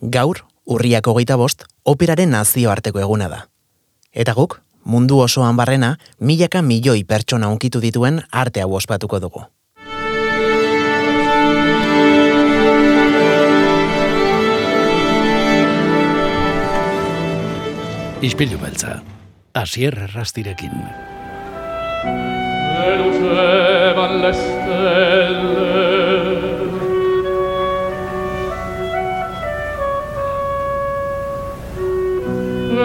Gaur, urriak hogeita bost, operaren nazioarteko eguna da. Eta guk, mundu osoan barrena, milaka milioi pertsona unkitu dituen arte hau ospatuko dugu. Ispilu beltza, asier errastirekin. Relucevan le stelle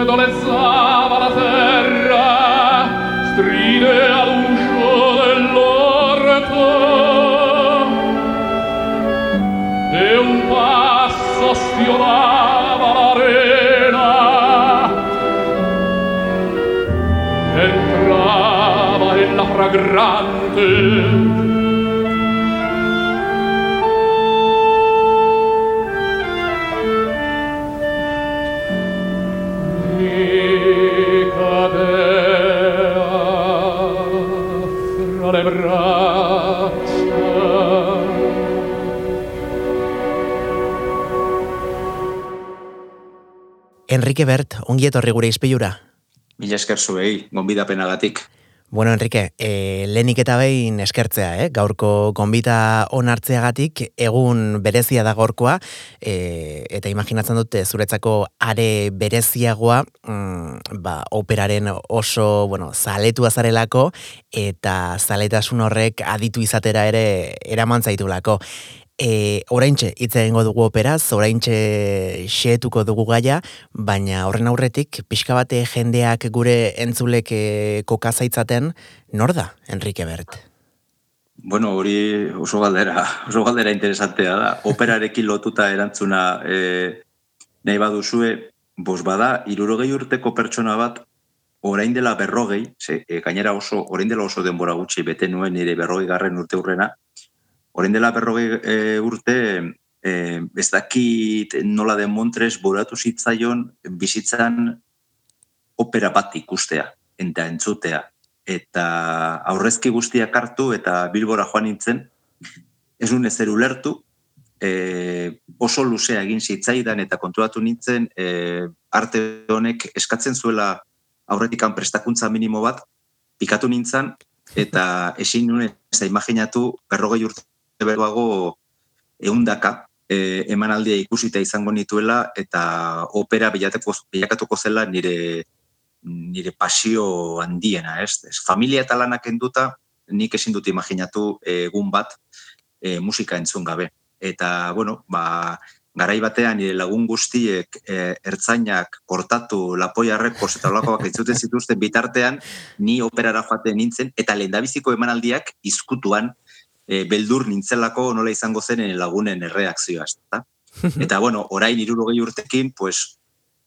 dolezzava la terra stride all'uscio dell'orto. E un passo sfiorava l'arena entrava nella fragrante braccia Enrique Bert, ongi etorri gure izpilura. Mila esker zuei, gonbidapenagatik. Bueno, Enrique, e, lehenik eta behin eskertzea, eh? gaurko gonbita onartzeagatik, egun berezia da gorkoa, e, eta imaginatzen dute zuretzako are bereziagoa, mm, ba, operaren oso, bueno, zaletu azarelako, eta zaletasun horrek aditu izatera ere eraman zaitulako. E, oraintxe hitz egingo dugu operaz, oraintxe xeetuko dugu gaia, baina horren aurretik pixka bate jendeak gure entzulek e, kokazaitzaten, nor da, Enrique Bert? Bueno, hori oso galdera, oso galdera interesantea da. Operarekin lotuta erantzuna e, nahi baduzue, bos bada, irurogei urteko pertsona bat, orain dela berrogei, ze, e, gainera oso, orain dela oso denbora gutxi bete nuen nire berrogei garren urte urrena, orain dela berrogei e, urte, e, ez dakit nola den Montres boratu zitzaion bizitzan opera bat ikustea, eta entzutea. Eta aurrezki guztiak hartu eta bilbora joan nintzen, ez nun ezer ulertu, e, oso luzea egin zitzaidan eta konturatu nintzen, e, arte honek eskatzen zuela aurretikan prestakuntza minimo bat, pikatu nintzen, eta ezin nuen ez da imaginatu berrogei urte beruago eundaka e, emanaldia ikusita izango nituela eta opera bilatuko, bilakatuko zela nire nire pasio handiena, ez? ez familia eta lanak enduta, nik ezin dut imaginatu egun bat e, musika entzun gabe. Eta, bueno, ba, garai batean nire lagun guztiek e, ertzainak kortatu lapoiarrepos eta olakoak entzuten zituzten bitartean, ni operara joaten nintzen, eta lehendabiziko emanaldiak izkutuan e, beldur nintzelako nola izango zen lagunen erreakzioa. Ezta? Eta, bueno, orain irurogei urtekin, pues,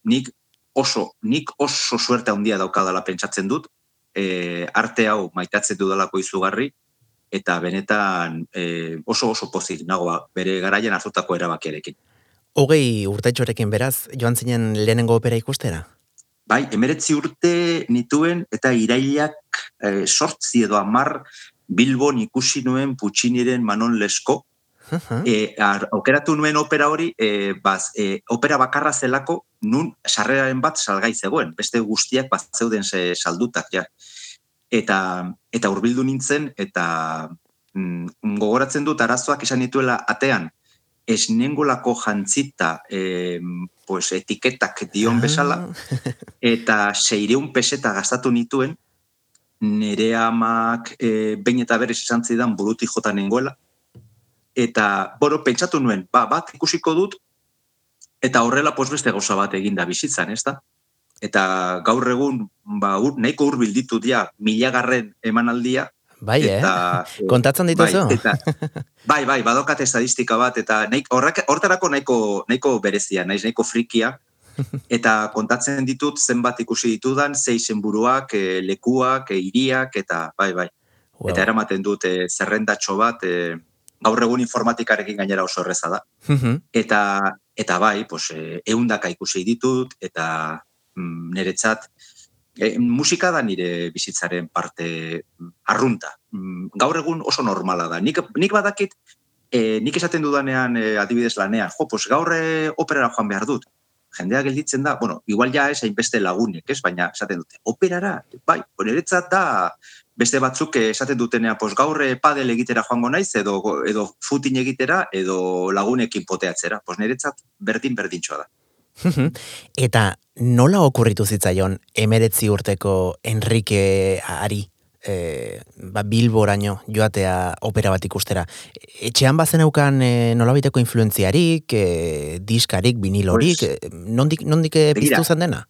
nik oso, nik oso suerte handia daukadala pentsatzen dut, e, arte hau maitatzen dudalako izugarri, eta benetan e, oso oso pozik nagoa bere garaian hartutako erabakiarekin. Hogei urtetxorekin beraz, joan zinen lehenengo opera ikustera? Bai, emeretzi urte nituen eta irailak e, sortzi edo amar Bilbon ikusi nuen Pucciniren Manon Lesko, e, ar, aukeratu nuen opera hori, e, baz, e, opera bakarra zelako, nun sarreraren bat salgai zegoen, beste guztiak bat zeuden ze saldutak, ja. Eta, eta urbildu nintzen, eta mm, gogoratzen dut arazoak esan dituela atean, ez nengolako jantzita e, pues, etiketak dion bezala, eta seireun peseta gastatu nituen, nire amak e, behin eta berez izan zidan buruti jota nengoela, eta, boro, pentsatu nuen, ba, bat ikusiko dut, eta horrela pos beste gauza bat eginda bizitzan, ez da? Eta gaur egun, ba, ur, nahiko hurbil ditu dia, milagarren emanaldia, Bai, eta, eh? Kontatzen dituzu? Bai, eta, bai, bai, badokat estadistika bat, eta naik, horrak, hortarako nahiko, nahiko berezia, naiz nahiko frikia, eta kontatzen ditut zenbat ikusi ditudan, zei zenburuak, e, lekuak, e, iriak, eta bai, bai. Wow. Eta eramaten dut e, zerrendatxo bat, e, gaur egun informatikarekin gainera oso erreza da. eta, eta bai, pues, e, eundaka ikusi ditut, eta mm, niretzat, e, musika da nire bizitzaren parte mm, arrunta. Mm, gaur egun oso normala da. Nik, nik badakit e, nik esaten dudanean e, adibidez lanean, jo, pues gaur e, operara joan behar dut. Jendea gelditzen da, bueno, igual ja ez hainbeste lagunek, ez? Baina esaten dute, operara, bai, niretzat da beste batzuk esaten dutenea, pues gaur e, padel egitera joango naiz, edo, edo futin egitera, edo lagunekin poteatzera. Pues niretzat berdin berdintxoa da. Eta nola okurritu zitzaion emeretzi urteko Enrique Ari e, ba, bilboraino joatea opera bat ikustera. Etxean bazen eukan e, nolabiteko influenziarik, e, diskarik, vinilorik, e, nondik, nondik e, piztu zen dena?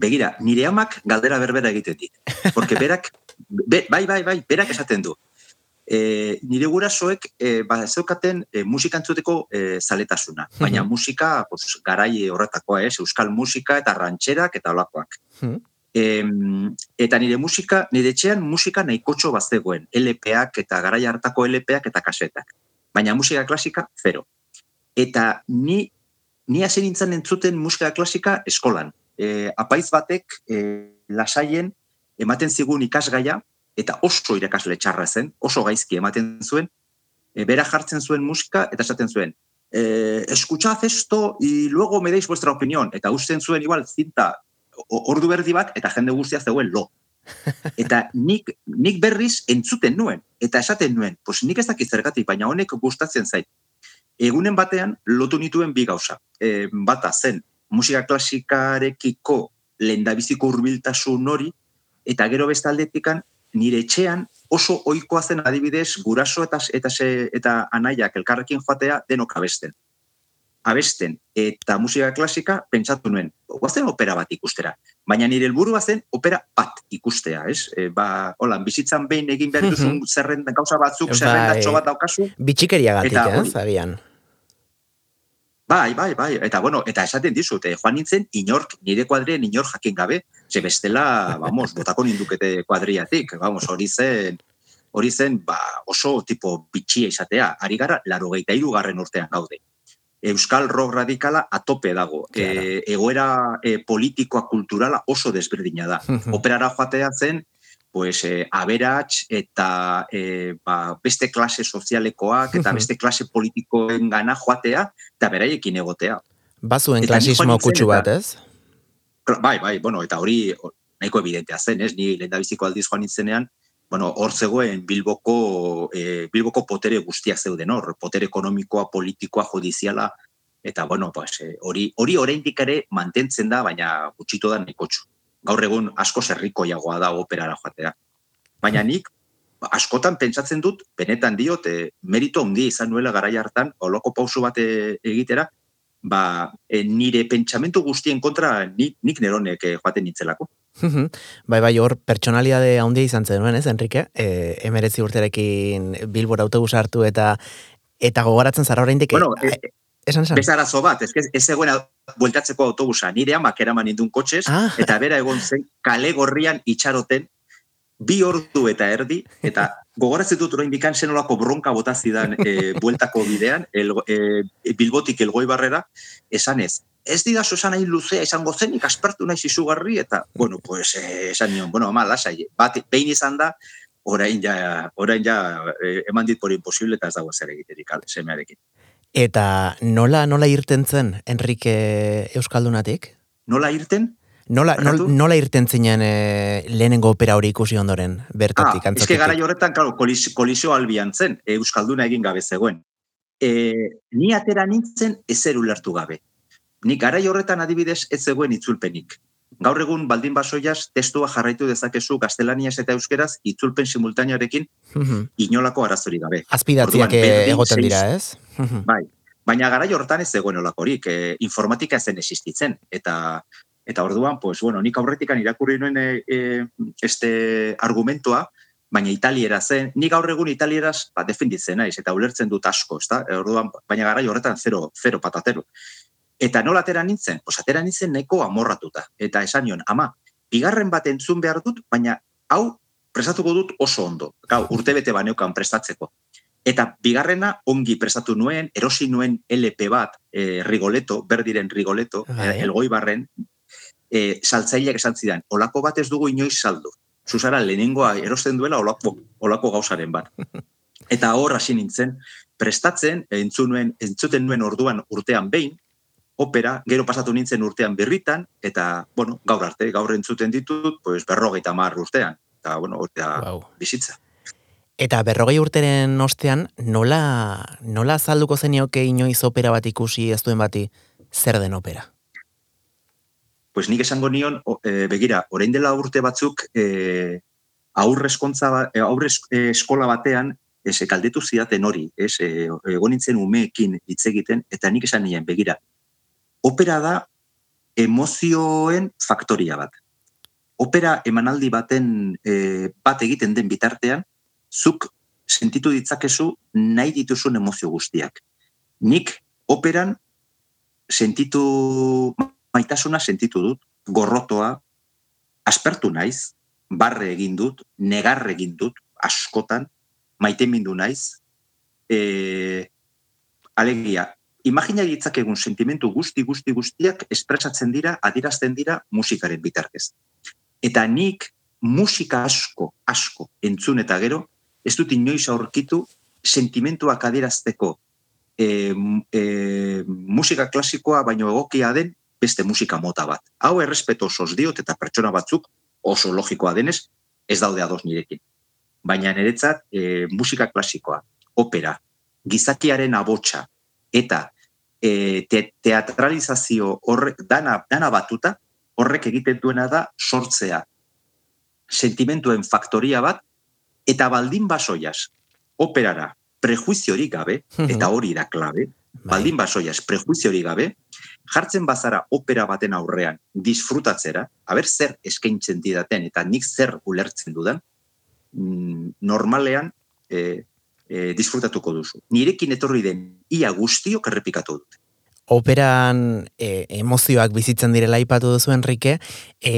Begira, nire amak galdera berbera egiten dit. Porque berak, be, bai, bai, bai, berak esaten du. E, nire gurasoek e, ba, zeukaten e, musika entzuteko e, zaletasuna. Baina musika pues, garai horretakoa, ez? Euskal musika eta rantxerak eta olakoak. E, eta nire musika, nire etxean musika nahikotxo bazegoen, LPak eta garai hartako LPak eta kasetak. Baina musika klasika, zero. Eta ni, ni hasi nintzen entzuten musika klasika eskolan. E, apaiz batek e, lasaien ematen zigun ikasgaia, eta oso irakasle txarra zen, oso gaizki ematen zuen, e, bera jartzen zuen musika, eta esaten zuen, eh, escuchad esto y luego me deis vuestra opinión. Eta usten zuen igual zinta ordu berdi bat eta jende guztia zegoen lo. Eta nik, nik berriz entzuten nuen, eta esaten nuen, pues nik ez dakit zergatik, baina honek gustatzen zait. Egunen batean lotu nituen bi gauza. E, bata zen, musika klasikarekiko lendabiziko urbiltasun hori, eta gero bestaldetikan nire etxean oso ohikoa zen adibidez guraso eta eta, eta anaiak elkarrekin joatea denok abesten abesten eta musika klasika pentsatu nuen, guazen opera bat ikustera. Baina nire helburua zen opera bat ikustea, ez? E, ba, hola, bizitzan behin egin behar duzun zerrenda gauza batzuk, zerrendatxo bat daukazu. Bitxikeria gatik, eh, zabian. Bai, bai, bai. Eta, bueno, eta esaten dizut, eh, joan nintzen, inork, nire kuadrien inor jakin gabe, ze bestela, vamos, botako nindukete kuadriatik, vamos, hori zen, hori zen, ba, oso tipo bitxia izatea. Ari gara, laro gehieta irugarren urtean gaude. Euskal rock radikala atope dago. E, egoera e, politikoa, kulturala oso desberdina da. Operara joatea zen, pues, e, aberats eta e, ba, beste klase sozialekoak eta beste klase politikoen gana joatea eta beraiekin egotea. Bazuen klasismo kutsu bat, ez? Bai, bai, bueno, eta hori nahiko evidentea zen, ez? Ni lehendabiziko aldiz joan nintzenean, bueno, hor zegoen Bilboko, e, Bilboko potere guztiak zeuden hor, potere ekonomikoa, politikoa, judiziala, eta bueno, pues, eh, hori hori oraindik ere mantentzen da, baina gutxito da nikotxu. Gaur egun asko zerriko jagoa da operara joatea. Baina nik, askotan pentsatzen dut, benetan diot, e, merito handi izan nuela garai hartan, oloko pausu bat egitera, ba, nire pentsamentu guztien kontra nik, nik neronek joaten nintzelako. Bai, bai, hor, pertsonaliade handia izan zenuen, ez, Enrique? E, emeretzi urterekin Bilbora autobus hartu eta eta gogoratzen zara oraindik bueno, e, esan esan. Bezarazo bat, ez, ez egoen bueltatzeko autobusa, nire amak eraman indun kotxez, ah. eta bera egon zen kale gorrian itxaroten bi ordu eta erdi, eta gogoratzen dut orain bikan zenolako bronka botazidan e, bueltako bidean, el, e, bilbotik elgoi barrera, esan ez, didazu esan nahi luzea izango zenik aspertu nahi zizugarri, eta, bueno, pues, eh, esan nion, bueno, ama, lasai, bat, behin izan da, orain ja, orain ja, eh, eman dit por imposible, eta ez dago zer egiterik, semearekin. Eta nola, nola irten zen, Enrique Euskaldunatik? Nola irten? Nola, nola, nola irten zinen e, lehenengo opera hori ikusi ondoren, bertatik, ah, Ez gara horretan, claro, kolisio albian zen, Euskalduna egin gabe zegoen. E, ni atera nintzen ezer ulertu gabe nik garai horretan adibidez ez zegoen itzulpenik. Gaur egun baldin basoiaz testua jarraitu dezakezu gaztelaniaz eta euskeraz itzulpen simultanearekin inolako arazori gabe. Azpidatziak egoten dira, ez? bai, baina garai horretan ez zegoen olakorik, e, informatika zen existitzen, eta eta orduan, pues, bueno, nik aurretikan irakurri nuen e, e, este argumentua, baina italiera zen, nik gaur egun italieraz ba, defenditzen naiz, eta ulertzen dut asko, ezta? Orduan, baina garai horretan zero, zero patatero. Eta nola atera nintzen? Pues atera nintzen neko amorratuta. Eta esan nion, ama, bigarren bat entzun behar dut, baina hau prestatuko dut oso ondo. Gau, urte bete baneukan prestatzeko. Eta bigarrena ongi prestatu nuen, erosi nuen LP bat, e, rigoleto, berdiren rigoleto, e, elgoi barren, e, saltzaileak esan zidan, olako bat ez dugu inoiz saldu. Zuzara, lehenengoa erosten duela olako, olako gauzaren bat. Eta hor hasi nintzen, prestatzen, entzunuen, entzuten nuen orduan urtean behin, opera, gero pasatu nintzen urtean berritan, eta, bueno, gaur arte, gaur entzuten ditut, pues, berrogeita mar urtean. Eta, bueno, ortea Wow. bizitza. Eta berrogei urteren ostean, nola, nola azalduko zenioke inoiz opera bat ikusi ez duen bati zer den opera? Pues nik esango nion, e, begira, orain dela urte batzuk, e, aurre eskontza, ba- e, aurre es- e, eskola batean, ez, galdetu zidaten hori, ez, e, egon nintzen umeekin hitz egiten, eta nik esan nien, begira, opera da emozioen faktoria bat. Opera emanaldi baten e, bat egiten den bitartean, zuk sentitu ditzakezu nahi dituzun emozio guztiak. Nik operan sentitu maitasuna sentitu dut, gorrotoa, aspertu naiz, barre egin dut, negar egin dut, askotan, maitemindu naiz, e, alegia, imagina ditzakegun sentimentu guzti, guzti, guztiak espresatzen dira, adirazten dira musikaren bitartez. Eta nik musika asko, asko entzun eta gero, ez dut inoiz aurkitu sentimentuak adierazteko e, e, musika klasikoa baino egokia den beste musika mota bat. Hau errespeto osoz diot eta pertsona batzuk oso logikoa denez ez daude ados nirekin. Baina niretzat e, musika klasikoa, opera, gizakiaren abotsa eta e, te, teatralizazio horre, dana, dana batuta horrek egiten duena da sortzea. Sentimentuen faktoria bat eta baldin basoiaz operara prejuiziorik gabe, eta hori da klabe, baldin basoiaz prejuiziorik gabe, jartzen bazara opera baten aurrean disfrutatzera, haber zer eskaintzen didaten eta nik zer ulertzen dudan, mm, normalean e, e, disfrutatuko duzu. Nirekin etorri den ia guztiok errepikatu dut. Operan e, emozioak bizitzen direla aipatu duzu Enrique, e,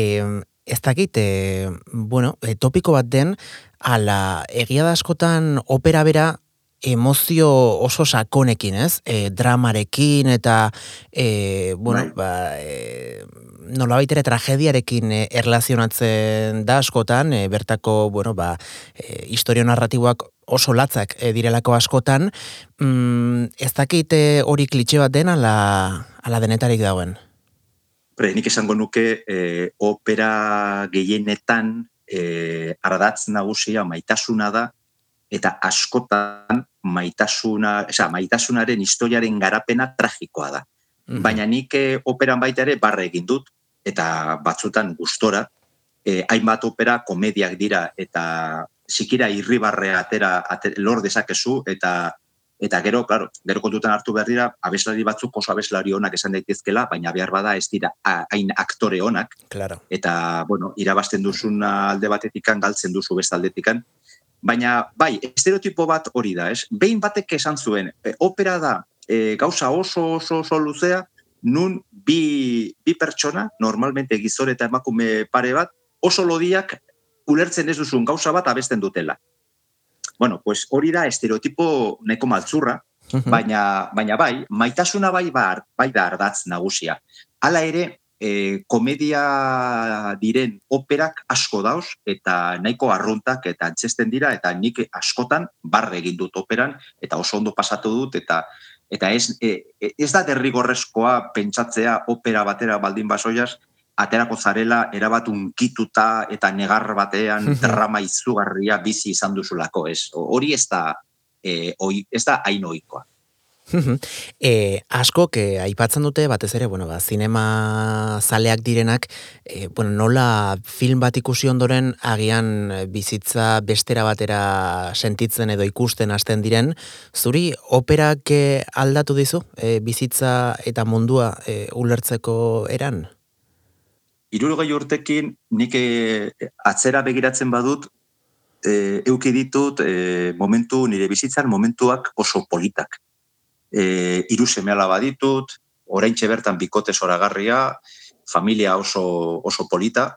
ez dakit, e, bueno, e, topiko bat den, ala egia da askotan opera bera emozio oso sakonekin, ez? E, dramarekin eta e, bueno, Bai. ba, e, nolabait ere tragediarekin e, erlazionatzen da askotan, e, bertako, bueno, ba, e, historio narratiboak oso latzak e, direlako askotan, mm, ez dakit e, hori klitxe bat den ala, ala denetarik dagoen. Pre, nik esango nuke e, opera gehienetan e, ardatz nagusia maitasuna da eta askotan maitasuna, esa, maitasunaren historiaren garapena tragikoa da. Mhm. Baina nik eh, operan baita ere barre egin dut, eta batzutan gustora, eh, hainbat opera komediak dira, eta sikira irribarrea atera, ate- lor dezakezu, eta eta gero, claro, gero kontutan hartu behar dira, abeslari batzuk oso abeslari onak esan daitezkela, baina behar bada ez dira hain aktore onak, Claro. eta, bueno, irabazten duzun alde batetikan, galtzen duzu beste aldetikan. Baina, bai, estereotipo bat hori da, ez? Behin batek esan zuen, e, opera da e, gauza oso oso oso luzea, nun bi, bi pertsona, normalmente gizore eta emakume pare bat, oso lodiak ulertzen ez duzun gauza bat abesten dutela. Bueno, pues hori da estereotipo neko maltzurra, baina, baina bai, maitasuna bai, bar, bai da ardatz nagusia. Hala ere, e, komedia diren operak asko dauz, eta nahiko arruntak eta antzesten dira, eta nik askotan barre egin dut operan, eta oso ondo pasatu dut, eta eta ez, e, e- ez da derrigorrezkoa pentsatzea opera batera baldin basoiaz, aterako zarela erabat unkituta eta negar batean drama izugarria bizi izan duzulako, ez? Hori ez da, e, oi, ez da hain ohikoa. E, asko, que aipatzen dute, batez ere, bueno, ba, zinema zaleak direnak, e, bueno, nola film bat ikusi ondoren agian eh, bizitza bestera batera sentitzen edo ikusten hasten diren, zuri operak aldatu dizu, e, bizitza eta mundua e, ulertzeko eran? Irurogei urtekin nik e, atzera begiratzen badut, e, euki ditut e, momentu, nire bizitzan momentuak oso politak. E, iru semeala baditut, oraintxe bertan bikote zoragarria, familia oso, oso polita,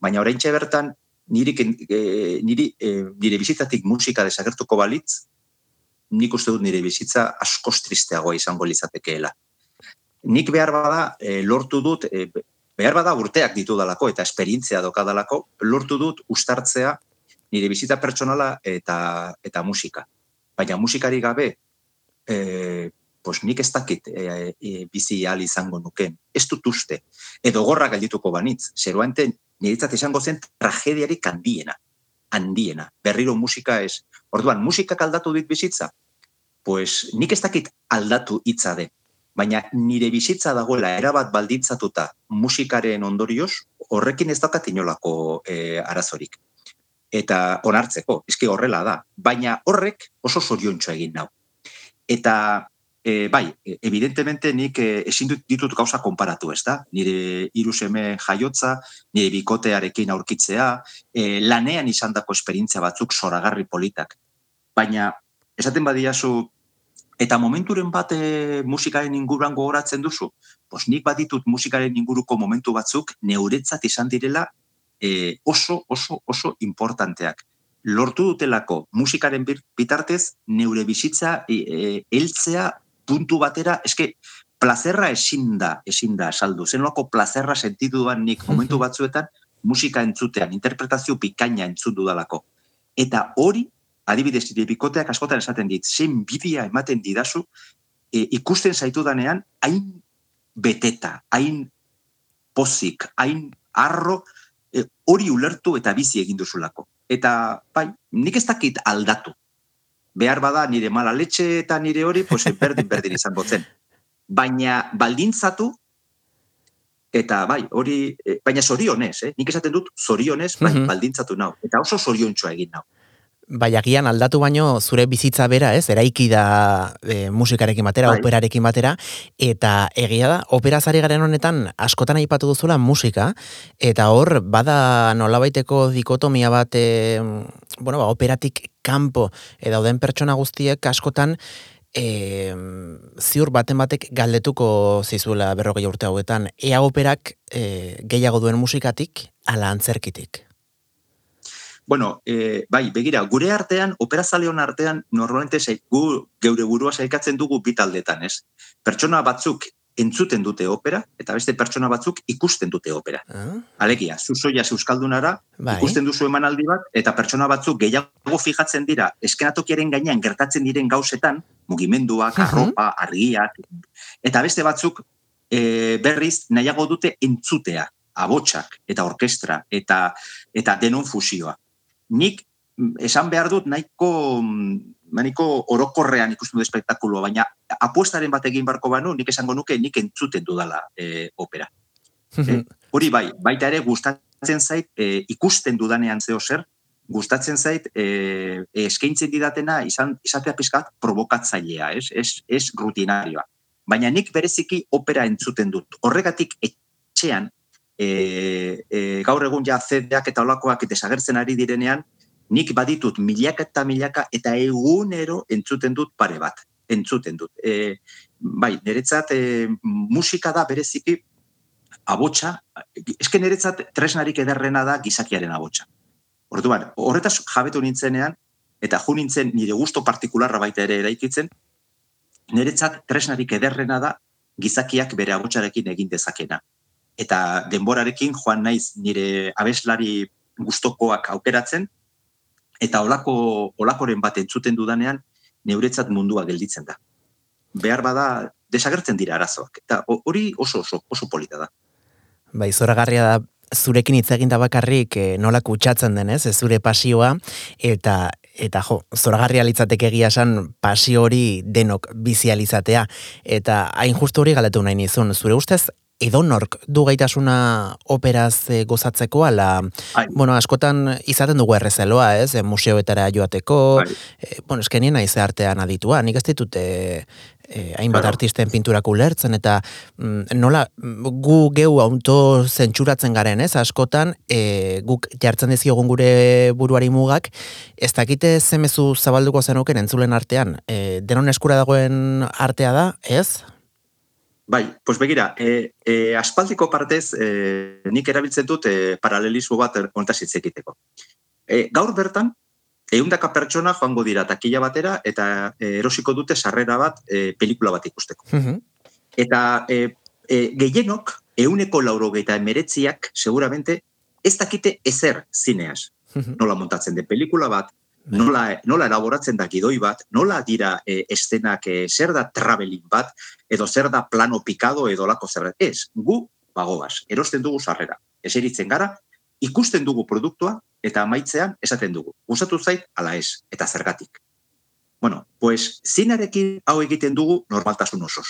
baina oraintxe bertan niri, e, niri, e, nire bizitzatik musika desagertuko balitz, nik uste dut nire bizitza askoz tristeagoa izango litzatekeela. Nik behar bada e, lortu dut, e, behar bada urteak ditudalako eta esperientzia dokadalako, lortu dut ustartzea nire bizitza pertsonala eta, eta musika. Baina musikari gabe e, pues nik ez dakit e, e, bizi ahal izango nuken. Ez dut uste. Edo gorra galdituko banitz. Zeruante, niretzat izango zen tragediarik handiena. Handiena. Berriro musika ez. Orduan, musikak aldatu dit bizitza? Pues nik ez dakit aldatu hitza den. Baina nire bizitza dagoela erabat baldintzatuta musikaren ondorioz, horrekin ez daukat inolako e, arazorik. Eta onartzeko, eski horrela da. Baina horrek oso zoriontxo egin nau. Eta e, bai, e, evidentemente nik e, ezin ditut gauza konparatu, ez da? Nire hiru seme jaiotza, nire bikotearekin aurkitzea, e, lanean izandako esperientzia batzuk zoragarri politak. Baina, esaten badiazu, eta momenturen bat e, musikaren inguruan gogoratzen duzu, pos nik baditut musikaren inguruko momentu batzuk neuretzat izan direla e, oso, oso, oso importanteak lortu dutelako musikaren bitartez neure bizitza e, e, heltzea puntu batera, eske plazerra ezin da, ezin da saldu. Zenolako plazerra sentitu duan nik momentu batzuetan musika entzutean, interpretazio pikaina entzun dudalako. Eta hori, adibidez, bikoteak askotan esaten dit, zein bidea ematen didazu, e, ikusten zaitu danean, hain beteta, hain pozik, hain arro, e, hori ulertu eta bizi egin duzulako. Eta, bai, nik ez dakit aldatu. Behar bada nire mala letxe eta nire hori, pues, berdin berdin izango zen. Baina baldintzatu, eta bai, hori, eh, baina zorionez, eh? nik esaten dut zorionez, bai, Mhm. baldintzatu nau. Eta oso zoriontxoa egin nau. Bai, agian aldatu baino zure bizitza bera, ez? Eraiki da e, musikarekin batera, Bai. operarekin batera, eta egia da, operazari garen honetan askotan aipatu duzula musika, eta hor, bada nolabaiteko dikotomia bat, e, bueno, ba, operatik kanpo, e, dauden pertsona guztiek askotan, e, ziur baten batek galdetuko zizuela berrogei urte hauetan, ea operak e, gehiago duen musikatik, ala antzerkitik. Bueno, e, bai, begira, gure artean, operazaleon artean, normalmente zei, gu, geure burua saikatzen dugu bitaldetan, ez? Pertsona batzuk entzuten dute opera, eta beste pertsona batzuk ikusten dute opera. Ah? Alegia, zuzoia euskaldunara, Bai. ikusten duzu emanaldi bat, eta pertsona batzuk gehiago fijatzen dira, eskenatokiaren gainean gertatzen diren gauzetan, mugimenduak, arropa, argiak, eta beste batzuk e, berriz nahiago dute entzutea, abotsak eta orkestra eta eta denon fusioa. Nik mm, esan behar dut nahiko mm, nahiko orokorrean ikusten dut espektakuloa, baina apuestaren bat egin barko banu, nik esango nuke nik entzuten dudala e, opera. Eh, Hori bai, baita ere gustatzen zait e, ikusten dudanean zeo zer, gustatzen zait e, eskaintzen didatena izan izatea pizkat provokatzailea, ez? Ez, ez rutinarioa. Baina nik bereziki opera entzuten dut. Horregatik etxean e, e, gaur egun ja CD-ak eta olakoak desagertzen ari direnean, nik baditut milaka eta milaka eta egunero entzuten dut pare bat. Entzuten dut. E, bai, niretzat e, musika da bereziki abotsa, eske niretzat tresnarik ederrena da gizakiaren abotsa. Orduan, horretaz jabetu nintzenean, eta ju nintzen nire gusto partikularra baita ere eraikitzen, niretzat tresnarik ederrena da gizakiak bere abotsarekin egin dezakena. Eta denborarekin joan naiz nire abeslari gustokoak aukeratzen, eta olako, olakoren bat entzuten dudanean, neuretzat mundua gelditzen da. Behar bada, desagertzen dira arazoak. Eta ho- hori oso oso, oso polita da. Bai, zoragarria da zurekin hitz egin da bakarrik e, nola kutsatzen denez, ez zure pasioa, eta eta jo, zoragarria litzateke egia esan pasio hori denok bizializatea. Eta hain justu hori galdetu nahi nizun, zure ustez edonork du gaitasuna operaz e, gozatzeko, ala, Ai. bueno, askotan izaten dugu errezeloa, ez, e, museoetara joateko, e, bueno, eskenien naiz artean aditua, nik ez ditut e, e, hainbat Claro. artisten pinturak ulertzen, eta mm, nola, gu geu auto zentsuratzen garen, ez, askotan, e, guk jartzen diziogun gure buruari mugak, ez dakite zemezu zabalduko zenuken entzulen artean, e, denon eskura dagoen artea da, ez? Bai, pues begira, e, e, aspaldiko partez e, nik erabiltzen dut e, paralelismo bat kontaz hitz egiteko. E, gaur bertan, eundaka pertsona joango dira takila batera eta e, erosiko dute sarrera bat e, pelikula bat ikusteko. Mhm. Eta e, e, gehienok, euneko laurogeita emeretziak, seguramente, ez dakite ezer zineaz. Mhm. Nola montatzen den pelikula bat, Nola, nola elaboratzen da gidoi bat, nola dira e, estenak e, zer da traveling bat, edo zer da plano pikado edo lako zer. Ez, gu bagoaz, erosten dugu sarrera. Eseritzen gara, ikusten dugu produktua eta amaitzean esaten dugu. Gustatu zait, ala ez, eta zergatik. Bueno, pues zinarekin hau egiten dugu normaltasun osoz.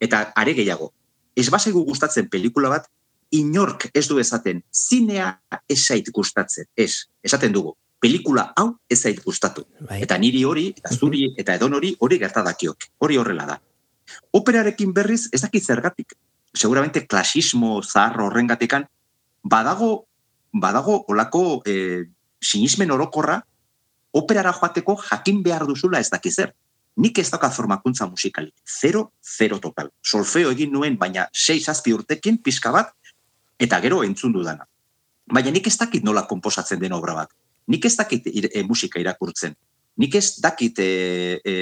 Eta are gehiago, ez basegu gustatzen pelikula bat, inork ez du esaten, zinea ez zait gustatzen. Ez, esaten dugu, pelikula hau ez zait gustatu. Bai. Eta niri hori, eta zuri, eta edon hori, hori gertadakiok. Hori horrela da. Operarekin berriz, ez dakit zergatik. Seguramente klasismo zahar horrengatikan, badago, badago olako e, sinismen orokorra, operara joateko jakin behar duzula ez dakiz zer. Nik ez daukat formakuntza musikalik. Zero, zero total. Solfeo egin nuen, baina sei zazpi urtekin, pizka bat, eta gero entzun dudana. Baina nik ez dakit nola komposatzen den obra bat. Nik ez dakit e, musika irakurtzen. Nik ez dakit e, e,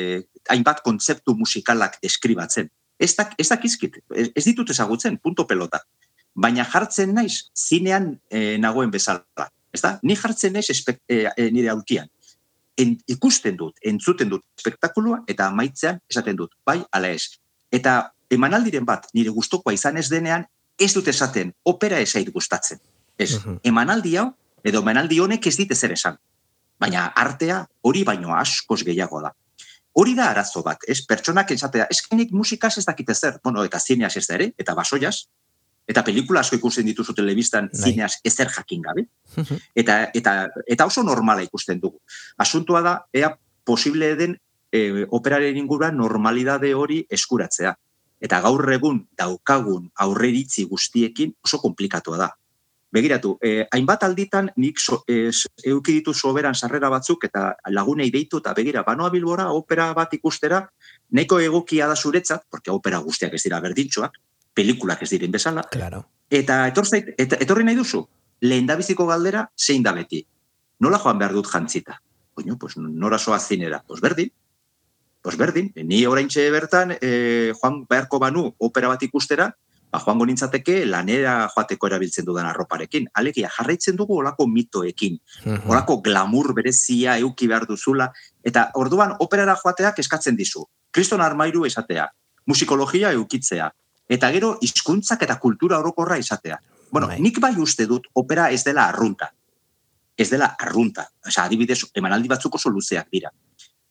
hainbat kontzeptu musikalak deskribatzen. Ez, dak, ez dakizkit, ez, ez ditut ezagutzen, punto pelota. Baina jartzen naiz, zinean e, nagoen bezala. Ez da? Ni jartzen naiz espek, e, e, nire aulkian. En, ikusten dut, entzuten dut spektakulua, eta amaitzean esaten dut, bai, ala ez. Eta emanaldiren bat, nire gustokoa izan ez denean, ez dut esaten, opera ez zait gustatzen. Ez, Mhm. emanaldi hau, edo emanaldi honek ez dit ezer esan. Baina artea hori baino askoz gehiago da. Hori da arazo bat, ez? Pertsonak esatea, eskenik musikaz ez dakite zer, bueno, eta zineaz ez da ere, eta basoiaz, eta pelikula asko ikusten dituzu telebistan Bai. zineaz ezer jakin gabe. Eta, eta, eta oso normala ikusten dugu. Asuntua da, ea posible den e, operaren inguruan normalidade hori eskuratzea. Eta gaur egun daukagun aurreritzi guztiekin oso komplikatua da. Begiratu, eh, hainbat alditan nik so, eh, euki ditu soberan sarrera batzuk eta lagunei deitu eta begira, banoa bilbora opera bat ikustera, nahiko egokia da zuretzat, porque opera guztiak ez dira berdintxoak, pelikulak ez diren bezala, Claro. Eta etor zait, eta, etorri nahi duzu, lehen biziko galdera, zein da beti. Nola joan behar dut jantzita? Oino, pues nora soa zinera? Pues berdin. Pues berdin. Ni oraintxe bertan, eh, joan beharko banu opera bat ikustera, ba, joango nintzateke lanera joateko erabiltzen dudan arroparekin. Alegia, jarraitzen dugu olako mitoekin, Mhm. olako glamour berezia euki behar duzula, eta orduan operara joateak eskatzen dizu. Kriston armairu esatea, musikologia eukitzea, eta gero hizkuntzak eta kultura orokorra izatea. Bueno, Bai. nik bai uste dut opera ez dela arrunta. Ez dela arrunta. Osa, adibidez, emanaldi batzuk oso luzeak dira.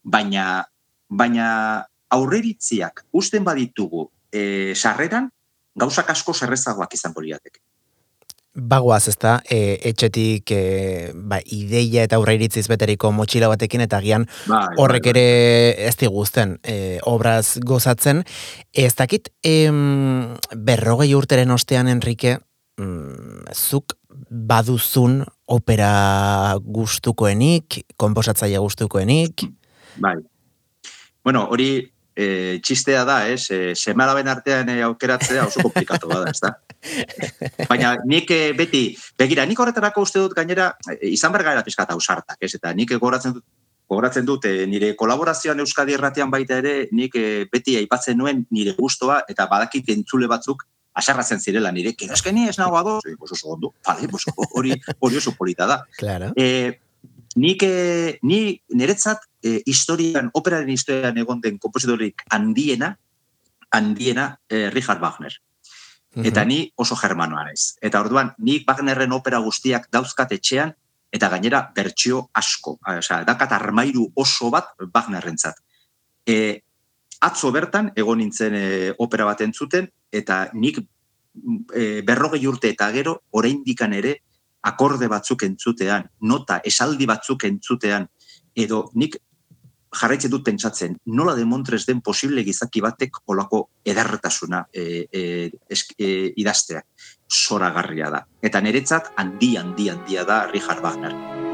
Baina, baina aurreritziak usten baditugu e, sarreran, gauzak asko zerrezagoak izango lirateke. Bagoaz, ez da, e, etxetik e, ba, ideia eta aurreiritziz beteriko motxila batekin eta gian Bai, horrek bai, bai. ere ez diguzten e, obraz gozatzen. Ez dakit, em, berrogei urteren ostean, Enrique, mm, zuk baduzun opera gustukoenik, konposatzaile gustukoenik, Bai. Bueno, hori e, txistea da, ez? E, semalaben artean e, aukeratzea oso komplikatu bada, ez da? Baina nik e, beti, begira, nik horretarako uste dut gainera, izan bergara pizkat ausartak, ez? Eta nik gogoratzen dut, gogoratzen dut, e, nire kolaborazioan Euskadi Erratian baita ere, nik e, beti aipatzen nuen nire gustoa eta badakit entzule batzuk asarratzen zirela nire, que eske ni ez nago ados, e, oso ondo, vale, pues hori, hori oso polita da. claro. E, nik, e, ni niretzat e, historian, operaren historian egon den kompositorik handiena, handiena e, Richard Wagner. Eta ni oso germanoa naiz. Eta orduan, nik Wagnerren opera guztiak dauzkat etxean, eta gainera bertsio asko. Osea, dakat armairu oso bat Wagnerrentzat. E, atzo bertan, egon nintzen e, opera bat entzuten, eta nik e, berrogei urte eta gero, oraindikan ere, akorde batzuk entzutean, nota, esaldi batzuk entzutean, edo nik jarraitzen dut pentsatzen, nola demontrez den posible gizaki batek olako ederretasuna e, e, esk, e, idazteak. Zoragarria da. Eta niretzat handi, handi, handia da Richard Wagner.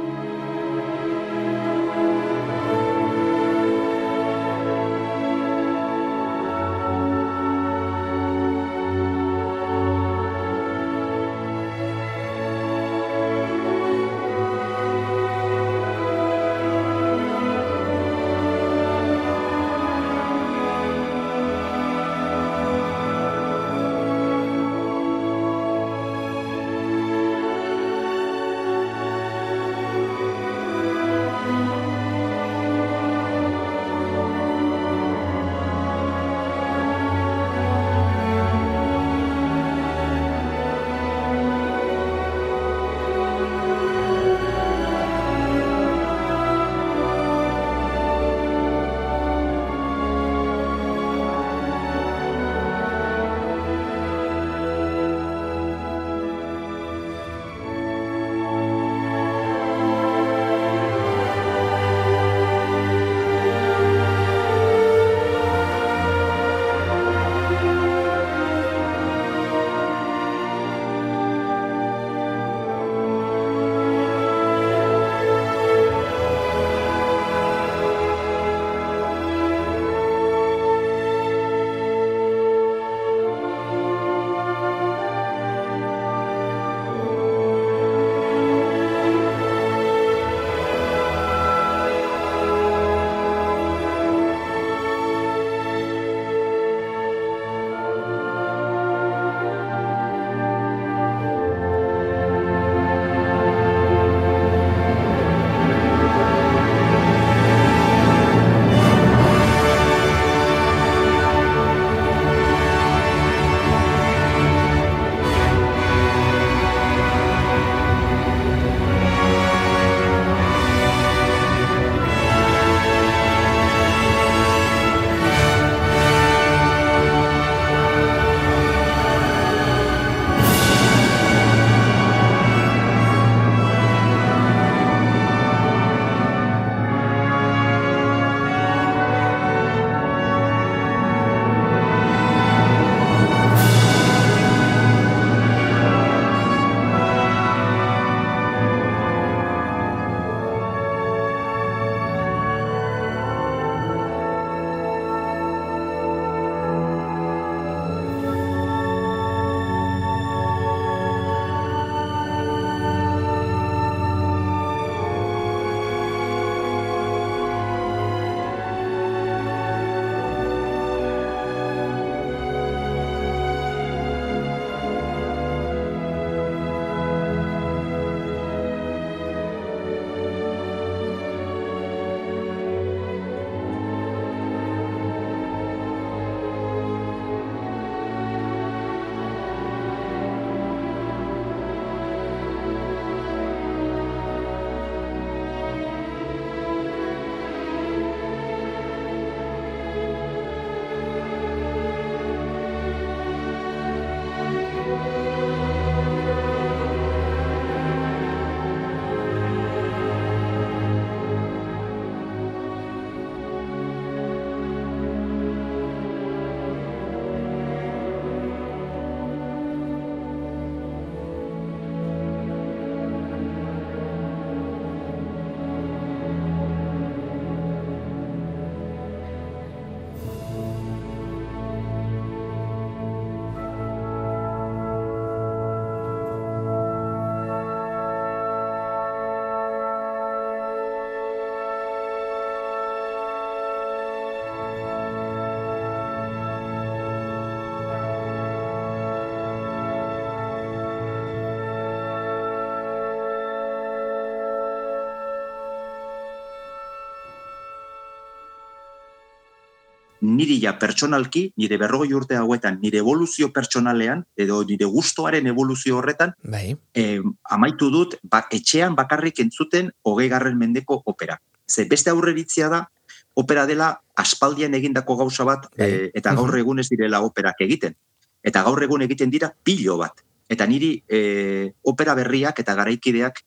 Niri ja pertsonalki, nire berrogoi urte hauetan, nire evoluzio pertsonalean, edo nire gustoaren evoluzio horretan, Bai. eh, amaitu dut, ba, etxean bakarrik entzuten hogei garren mendeko opera. Ze beste aurreritzia da, opera dela aspaldian egindako gauza bat, Bai. eh, eta gaur Mhm. egun ez direla operak egiten. Eta gaur egun egiten dira pilo bat. Eta niri eh, opera berriak eta garaikideak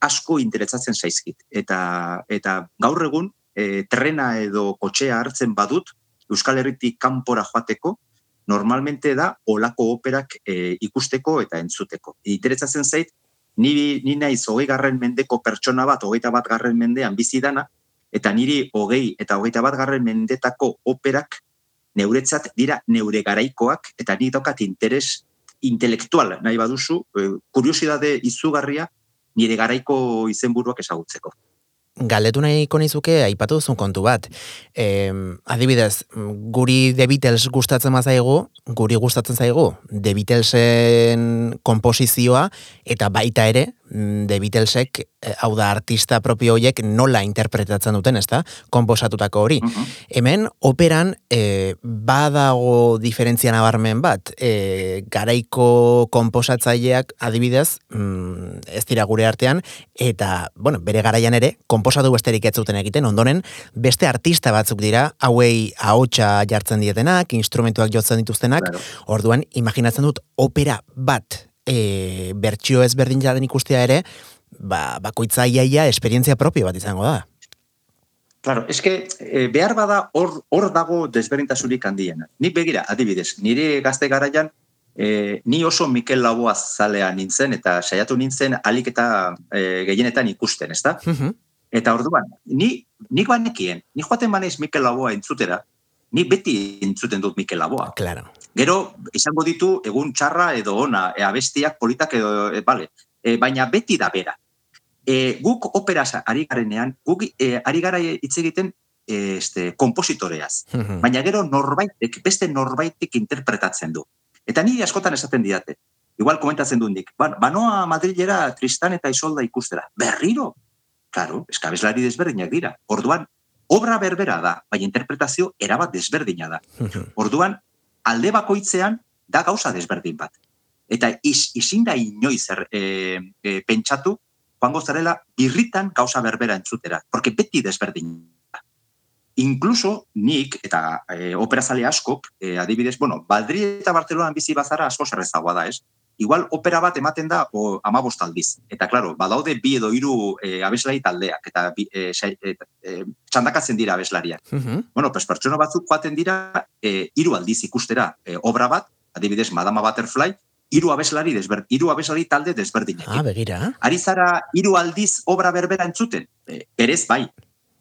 asko interesatzen zaizkit. Eta, eta gaur egun, eh, trena edo kotxea hartzen badut, Euskal Herritik kanpora joateko, normalmente da olako operak eh, ikusteko eta entzuteko. Interesatzen zait, ni, ni naiz hogei garren mendeko pertsona bat, hogeita bat garren mendean bizi dana, eta niri hogei eta hogeita bat garren mendetako operak neuretzat dira neure garaikoak, eta ni daukat interes intelektual nahi baduzu, eh, kuriosidade izugarria nire garaiko izenburuak ezagutzeko. Galdetu nahiko nizuke aipatu duzun kontu bat. E, adibidez, guri The Beatles gustatzen bazaigu, guri gustatzen zaigu The Beatlesen komposizioa eta baita ere The Beatlesek, eh, hau da artista propio hoiek nola interpretatzen duten, ezta? Komposatutako hori. Mhm. Hemen operan e, badago diferentzia nabarmen bat. E, garaiko konposatzaileak adibidez, mm, ez dira gure artean eta, bueno, bere garaian ere konposatu besterik ez zuten egiten ondoren beste artista batzuk dira hauei ahotsa jartzen dietenak, instrumentuak jotzen dituztenak. Claro. Orduan imaginatzen dut opera bat e, bertsio ezberdin jaten ikustea ere, ba, bakoitza iaia esperientzia propio bat izango da. Claro, eske eh, behar bada hor hor dago desberdintasunik handiena. Ni begira, adibidez, nire gazte garaian eh, ni oso Mikel Laboa zalea nintzen eta saiatu nintzen alik eta eh, gehienetan ikusten, ezta? Eta orduan, ni nik banekien, ni joaten banaiz Mikel Laboa entzutera, ni beti entzuten dut Mikel Laboa. Claro. Gero, izango ditu egun txarra edo ona, e, abestiak politak edo, e, bale, e, baina beti da bera. E, guk operaz ari garenean, guk e, ari gara hitz egiten e, este, kompositoreaz. Baina gero norbaitek, beste norbaitek interpretatzen du. Eta niri askotan esaten didate. Igual komentatzen du nik. Ba, banoa Madrilera Tristan eta Isolda ikustera. Berriro? Claro, eskabeslari desberdinak dira. Orduan, obra berbera da, baina interpretazio erabat desberdina da. Orduan, alde bakoitzean da gauza desberdin bat. Eta iz, izin da inoiz er, e, e, pentsatu, joango zarela birritan gauza berbera entzutera, porque beti desberdin da. Inkluso nik, eta e, operazale askok, e, adibidez, bueno, Madrid eta Barcelonan bizi bazara asko zerrezagoa da, ez? Igual opera bat ematen da o, amabost aldiz. Eta, klaro, badaude bi edo hiru e, abeslari taldeak, eta bi, e, sai- e, e, txandakatzen dira abeslariak bueno, pues pertsona batzuk joaten dira eh, hiru aldiz ikustera eh, obra bat, adibidez Madama Butterfly, hiru abeslari desber, hiru abeslari talde desberdinak. Ah, begira. Ari zara hiru aldiz obra berbera entzuten? Eh, berez bai,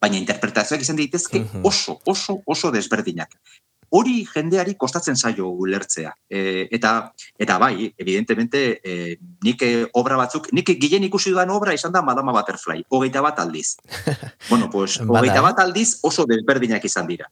baina interpretazioak izan daitezke Mhm. oso, oso, oso desberdinak. Hori jendeari kostatzen zaio ulertzea. E, eta eta bai, evidentemente, e, nik eh, obra batzuk, nik gillen ikusi dudan obra izan da Madama Butterfly, hogeita bat aldiz. bueno, pues, hogeita bat aldiz oso desberdinak izan dira.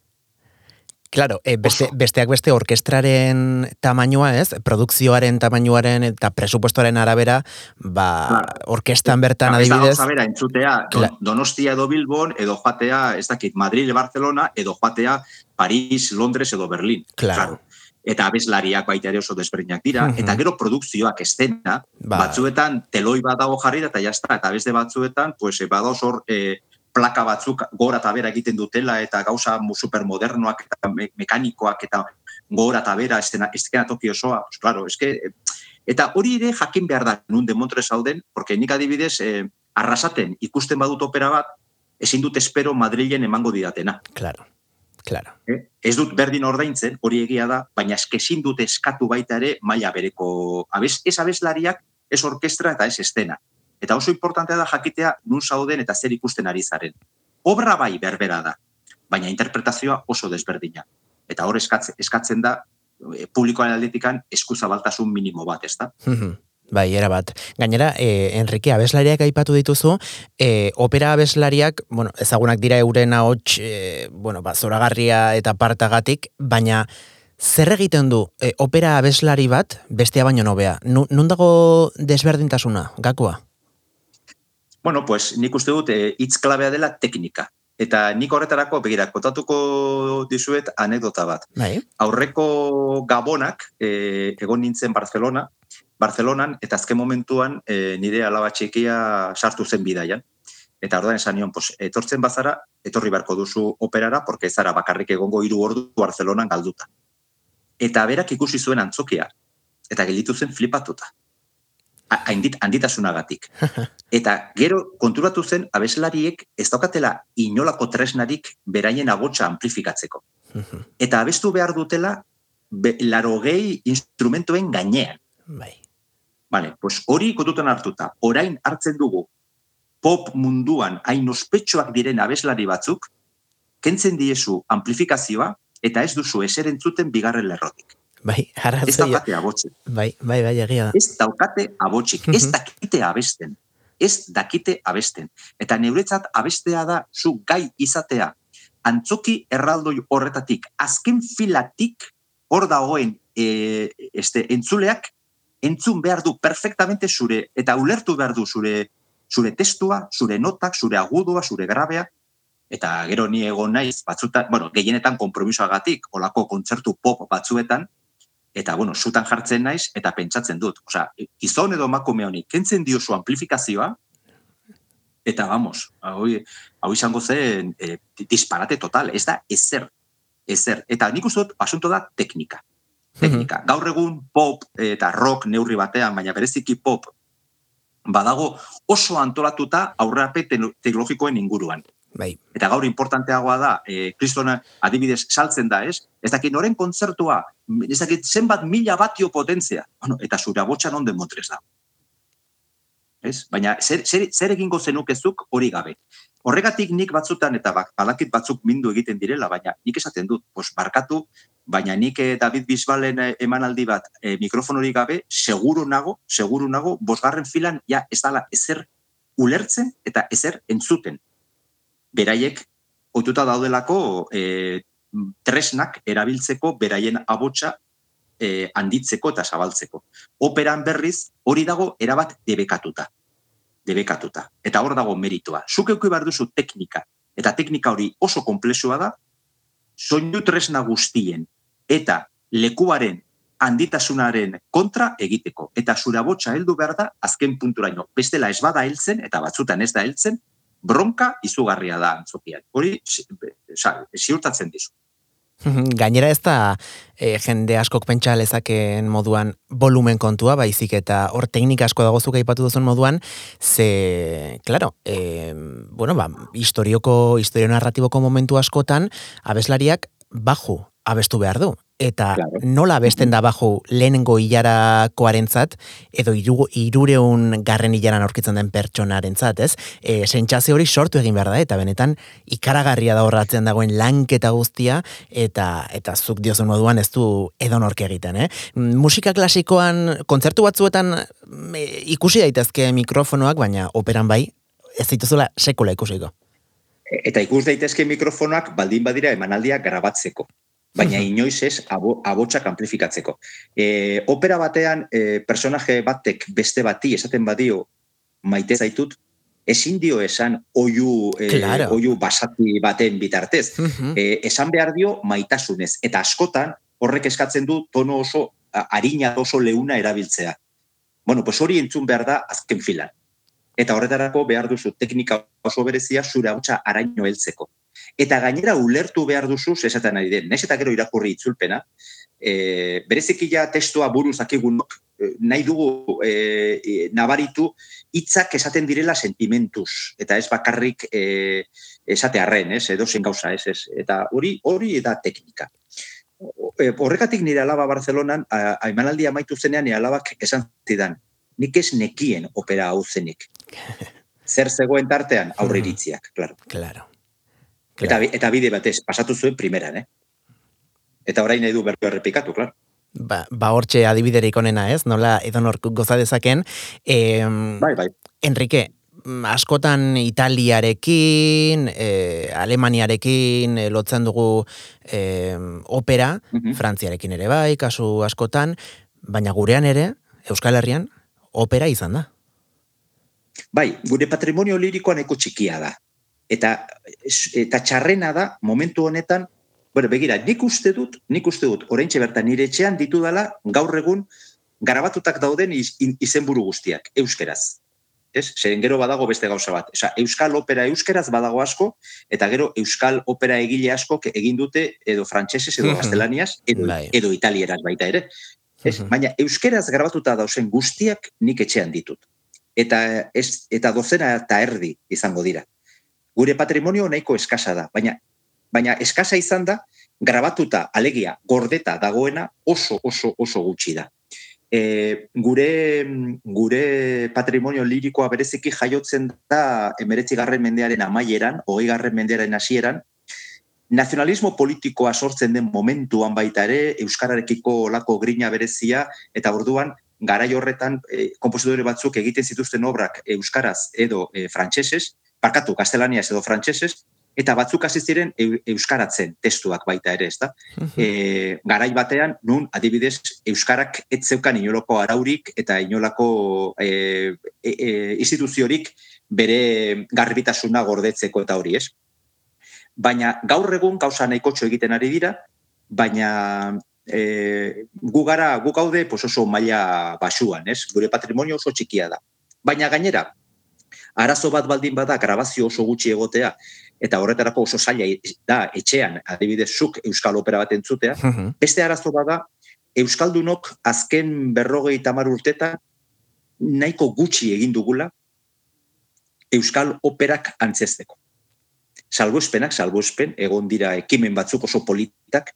Claro, e, beste, besteak beste orkestraren tamainua ez, produkzioaren tamainaren eta presupuestoaren arabera, ba, Claro. orkestan bertan adibidez, gauza bera, entzutea Kla- Donostia edo Bilbon, edo joatea, ez dakit, Madrid, Barcelona, edo joatea Paris, Londres edo Berlin. Claro. Eta abeslariak baita ere oso desberdinak dira, Mhm. eta gero produkzioak estena, ba, batzuetan teloi bat dago jarri eta jazta, eta beste batzuetan, pues, badaoz hor, eh, plaka batzuk gora eta bera egiten dutela, eta gauza supermodernoak eta me mekanikoak eta gora eta bera estena, estena toki osoa, pues, claro, eske, eh, eta hori ere jakin behar da, nun demontre zauden, porque nik adibidez, eh, arrasaten ikusten badut opera bat, ezin dut espero Madrilen emango didatena. claro, claro. Eh? Ez dut berdin ordaintzen, hori egia da, baina eskezin dut eskatu baita ere maila bereko, abez, ez abeslariak, ez orkestra eta ez estena. Eta oso importantea da jakitea nun zauden eta zer ikusten ari zaren. Obra bai berbera da, baina interpretazioa oso desberdina. Eta hor eskatzen, eskatzen da eh, publikoaren aldetikan eskuzabaltasun minimo bat, ezta? Mhm. Bai, era bat. Gainera, eh, Enrique, abeslariak aipatu dituzu, eh, opera abeslariak, bueno, ezagunak dira euren ahots, eh, bueno, ba, zoragarria eta partagatik, baina zer egiten du eh, opera abeslari bat bestea baino nobea? Nu, nun dago desberdintasuna, gakoa? Bueno, pues nik uste dut hitz klabea dela teknika. eta nik horretarako, begira, kotatuko dizuet anekdota bat. Bai. Aurreko gabonak, e, egon nintzen Barcelona, Barcelonan, eta azken momentuan e, nire alaba txikia sartu zen bidaian. Eta orduan esan nion, pues, etortzen bazara, etorri beharko duzu operara, porque ez zara bakarrik egongo hiru ordu Barcelonan galduta. Eta berak ikusi zuen antzokia, eta gelditu zen flipatuta. Handit, handitasunagatik. Eta gero konturatu zen abeslariek ez daukatela inolako tresnarik beraien agotsa amplifikatzeko. Eta abestu behar dutela be, larogei instrumentuen gainean. Bai. Vale, pues hori kontutan hartuta, orain hartzen dugu pop munduan hain ospetsuak diren abeslari batzuk, kentzen diezu amplifikazioa, eta ez duzu eser entzuten bigarren lerrotik. Bai, Ez daukate abotzen. Bai, bai, bai, egia da. Ez daukate abotzik, ez Mhm. dakite abesten. Ez dakite abesten. Eta neuretzat abestea da zu gai izatea. Antzoki erraldoi horretatik, azken filatik hor dagoen e, este, entzuleak entzun behar du perfectamente zure, eta ulertu behar du zure, zure testua, zure notak, zure agudua, zure grabea, eta gero ni egon naiz, batzutan, bueno, gehienetan kompromisoagatik, olako kontzertu pop batzuetan, eta bueno, zutan jartzen naiz, eta pentsatzen dut. Osea, gizon edo emakume honi, kentzen diozu amplifikazioa, eta vamos, hau, hau izango zen e, disparate total, ez da ezer, ezer. Eta nik uste dut, asunto da teknika. Teknika. Gaur egun pop eta rock neurri batean, baina bereziki pop, badago oso antolatuta aurrape teknologikoen inguruan. Bai. Eta gaur importanteagoa da, e, kristona adibidez saltzen da, ez? Ez dakit noren kontzertua, ez dakit zenbat mila batio potentzia. Bueno, eta zure abotxan onden motrez da. Ez? Baina zer, zer, zer egingo zenukezuk hori gabe. Horregatik nik batzutan, eta bak, badakit batzuk mindu egiten direla, baina nik esaten dut, pos, barkatu, baina nik eh, David Bisbalen eh, emanaldi bat eh, mikrofon hori gabe, seguru nago, seguru nago, bosgarren filan, ja, ez dala ezer ulertzen eta ezer entzuten beraiek ohituta daudelako e, tresnak erabiltzeko beraien abotsa e, handitzeko eta zabaltzeko. Operan berriz hori dago erabat debekatuta. Debekatuta. Eta hor dago meritua. Zuk euki behar duzu teknika. Eta teknika hori oso komplexua da, soinu tresna guztien eta lekuaren handitasunaren kontra egiteko. Eta zure abotsa heldu behar da azken punturaino. Bestela ez bada heltzen, eta batzutan ez da heltzen, bronka izugarria da antzokian. Hori, ziurtatzen dizu. Gainera ez da e, jende askok pentsa lezakeen moduan volumen kontua, baizik eta hor teknika asko dago zuk aipatu duzun moduan, ze, claro, e, bueno, ba, historioko, historio narratiboko momentu askotan, abeslariak baju abestu behar du. Eta Claro. nola abesten da baju lehenengo hilarakoarentzat, edo iru, irureun garren hilaran aurkitzen den pertsonarentzat, ez? E, sentsazio hori sortu egin behar da, eta benetan ikaragarria da horratzen dagoen lanketa guztia, eta eta zuk diozun moduan ez du edonork egiten, eh? Musika klasikoan, kontzertu batzuetan e, ikusi daitezke mikrofonoak, baina operan bai, ez dituzula sekula ikusiko. Eta ikus daitezke mikrofonoak baldin badira emanaldia grabatzeko. Baina inoiz ez abo, abotsak amplifikatzeko. E, opera batean e, personaje batek beste bati esaten badio maite zaitut, ezin dio esan oiu, e, Claro. oiu basati baten bitartez. E, esan behar dio maitasunez. Eta askotan horrek eskatzen du tono oso a- arina oso leuna erabiltzea. Bueno, pues hori entzun behar da azken filan. Eta horretarako behar duzu teknika oso berezia zure hautsa araino heltzeko. Eta gainera ulertu behar duzu esaten ari den. Naiz eta gero irakurri itzulpena, e, bereziki ja testua buruz akigunok e, nahi dugu e, e, nabaritu hitzak esaten direla sentimentuz eta ez bakarrik e, esatearren, ez, edo zen gauza, ez, ez. Eta hori hori da teknika. E, Horregatik nire alaba Barcelonan, aimanaldi amaitu zenean nire alabak esan zidan, nik ez nekien opera hau zenik. Zer zegoen tartean aurriritziak, claro. Claro. Eta, eta bide batez, pasatu zuen primeran, eh? Eta orain nahi du bertu errepikatu, claro. Ba, ba hortxe adibiderik onena ez, nola edonork goza dezaken. Em, Bai, bai. Enrique, mm, askotan Italiarekin, e, Alemaniarekin e, lotzen dugu e, opera, Mhm. Frantziarekin ere bai, kasu askotan, baina gurean ere, Euskal Herrian, opera izan da. Bai, gure patrimonio lirikoa nahiko txikia da. Eta, eta txarrena da, momentu honetan, bueno, begira, nik uste dut, nik uste dut, oraintxe bertan nire etxean ditu dela, gaur egun, garabatutak dauden iz, izenburu guztiak, euskeraz. Ez? Zeren gero badago beste gauza bat. Osa, euskal opera euskeraz badago asko, eta gero euskal opera egile asko egin dute edo frantsesez edo gaztelaniaz, edo, Bai. edo italieraz baita ere. Ez? Baina euskeraz grabatuta dausen guztiak nik etxean ditut. Eta, ez, eta dozena eta erdi izango dira. Gure patrimonio nahiko eskasa da, baina baina eskasa izan da, grabatuta, alegia, gordeta dagoena oso, oso, oso gutxi da. E, gure, gure patrimonio lirikoa bereziki jaiotzen da emeretzi garren mendearen amaieran, hogei garren mendearen hasieran, nazionalismo politikoa sortzen den momentuan baita ere, Euskararekiko olako grina berezia, eta orduan, garai horretan, e, kompositore batzuk egiten zituzten obrak euskaraz edo e, frantsesez, parkatu, gaztelaniaz edo frantsesez, eta batzuk hasi ziren eu- euskaratzen testuak baita ere, ezta? e, garai batean, nun adibidez euskarak ez zeukan inolako araurik eta inolako e, e, e, instituziorik bere garbitasuna gordetzeko eta hori, ez? Baina gaur egun gauza nahikotxo egiten ari dira, baina e, gu gara, gu gaude pues oso maila basuan, ez? Gure patrimonio oso txikia da. Baina gainera, arazo bat baldin bada grabazio oso gutxi egotea, eta horretarako oso zaila da etxean, adibidez zuk euskal opera bat entzutea, Mhm. Beste arazo bada, Euskaldunok azken berrogei tamar urtetan nahiko gutxi egin dugula Euskal operak antzesteko. Salbuespenak, salbuespen, egon dira ekimen batzuk oso politak,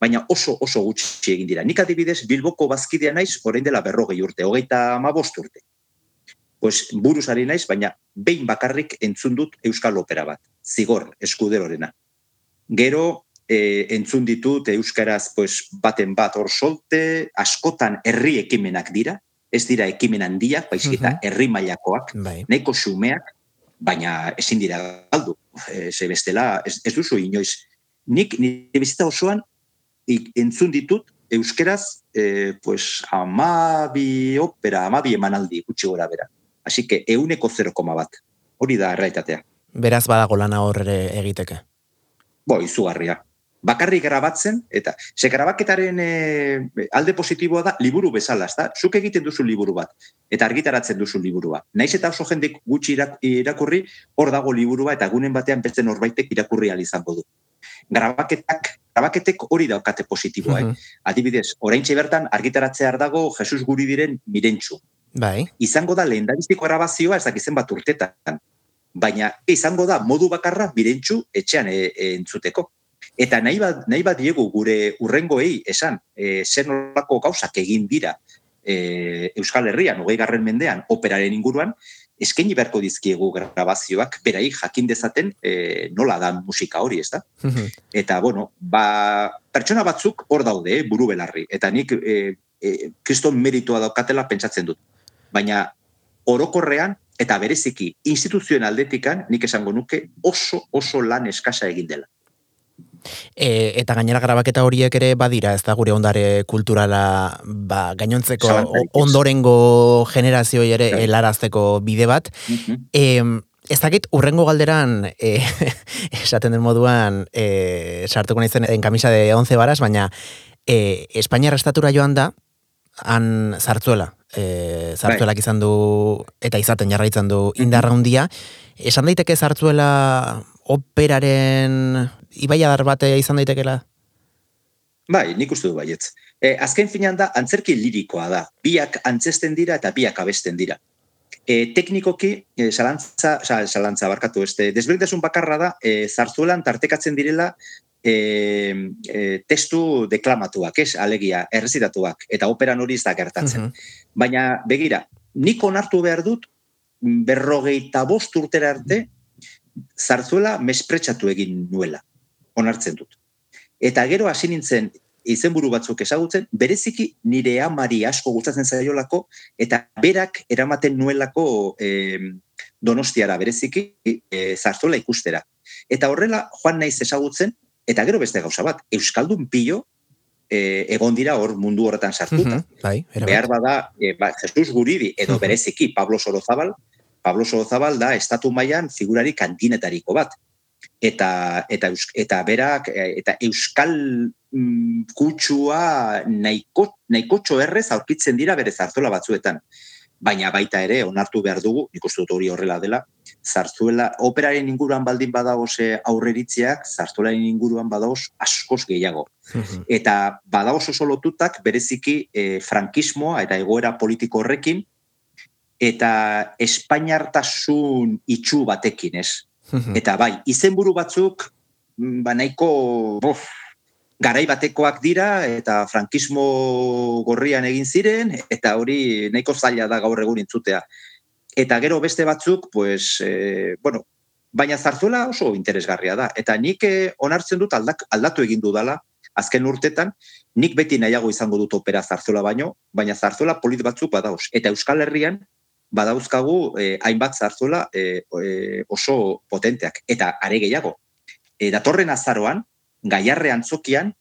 baina oso oso gutxi egin dira. Nik adibidez, Bilboko bazkidea naiz, orain dela berrogei urte, hogeita amabost urte. Pues buruz ari naiz, baina behin bakarrik entzun dut Euskal opera bat, zigor, eskuderorena. Gero, e, entzun ditut euskaraz pues, baten bat hor solte, askotan herri ekimenak dira, ez dira ekimen handiak, baizik eta herri mailakoak, Bai. nahiko xumeak, baina ezin dira galdu. E, ze bestela, ez, ez duzu inoiz. Nik nire bizita osoan ik- entzun ditut euskeraz e, pues, amabi opera, amabi emanaldi gutxi gora bera. Así que euneko 0,1 bat. Hori da erraitatea. Beraz badago lana hor ere egiteke. Bo, izugarria. Bakarrik grabatzen, eta ze grabaketaren e, alde positiboa da liburu bezala, ezta? Zuk egiten duzu liburu bat, eta argitaratzen duzu liburua. Naiz eta oso jendek gutxi irak- irakurri, hor dago liburua, eta gunen batean beste norbaitek irakurri izango du. Grabaketak, grabaketek hori daukate positiboa, eh? Mhm. Adibidez, oraintxe bertan argitaratzear dago Jesus guri diren mirentxu. Bai. Izango da lehendabiziko grabazioa ez dakizen bat urtetan. Baina izango da modu bakarra mirentxu etxean e, e, entzuteko. Eta nahi bat, nahi bat diegu gure urrengoei esan, e, zer nolako gauzak egin dira e, Euskal Herrian, hogei garren mendean, operaren inguruan, eskaini beharko dizkiegu grabazioak, berai jakin dezaten e, nola da musika hori, ez da? Mhm. Eta, bueno, ba, pertsona batzuk hor daude, eh, buru belarri. Eta nik e, e, kriston meritua daukatela pentsatzen dut. Baina orokorrean, eta bereziki instituzioen aldetikan, nik esango nuke oso oso lan eskasa egin dela. E, eta gainera grabaketa horiek ere badira, ez da gure ondare kulturala ba, gainontzeko ondorengo generazioei ere Bai. helarazteko bide bat. E, ez dakit, urrengo galderan, e, esaten den moduan, e, sartuko naizen en kamisa de 11 baras, baina e, Espainiar estatura joan da, han zartzuela. E, zartzuelak izan du, eta izaten jarraitzen du indarra handia. Esan daiteke zartzuela operaren ibaiadar bate izan daitekela? Bai, nik uste du baietz. E, azken finean da, antzerki lirikoa da. Biak antzesten dira eta biak abesten dira. E, teknikoki, e, salantza, sa, salantza barkatu, este, desberdintasun bakarra da, e, zarzuelan tartekatzen direla e, e, testu deklamatuak, ez, alegia, errezitatuak, eta operan hori ez da gertatzen. Mhm. Baina, begira, nik onartu behar dut, berrogeita bost urtera arte, zarzuela mespretsatu egin nuela, onartzen dut. Eta gero hasi nintzen izenburu batzuk ezagutzen, bereziki nire amari asko gustatzen zaiolako, eta berak eramaten nuelako eh, donostiara, bereziki eh, zarzuela ikustera. Eta horrela, joan naiz ezagutzen, eta gero beste gauza bat, Euskaldun pilo, eh, egon dira hor mundu horretan sartuta. Mhm, Bai, era Behar bada, e, ba, Jesus Guridi, edo Mhm. bereziki Pablo Sorozabal, Pablo Sorozabal da estatu mailan figurari kantinetariko bat. Eta, eta, eta berak, eh, eta euskal mm, kutsua nahiko, nahiko errez aurkitzen dira bere zarzuela batzuetan. Baina baita ere, onartu behar dugu, nik uste dut hori horrela dela, zarzuela, operaren inguruan baldin badagoz eh, aurreritziak, zarzuelaren inguruan badagoz askoz gehiago. Eta badagoz oso lotutak bereziki eh, frankismoa eta egoera politiko horrekin, eta espainartasun itxu batekin, ez? Eta bai, izenburu batzuk, mm, ba nahiko, bof, garai batekoak dira, eta frankismo gorrian egin ziren, eta hori nahiko zaila da gaur egun intzutea. Eta gero beste batzuk, pues, eh, bueno, baina zarzuela oso interesgarria da. Eta nik eh, onartzen dut aldak, aldatu egin dudala, azken urtetan, nik beti nahiago izango dut opera zarzuela baino, baina zarzuela polit batzuk badauz. Eta Euskal Herrian, badauzkagu eh, hainbat zarzuela eh, eh, oso potenteak. Eta are gehiago, eh, datorren azaroan, gaiarre antzokian,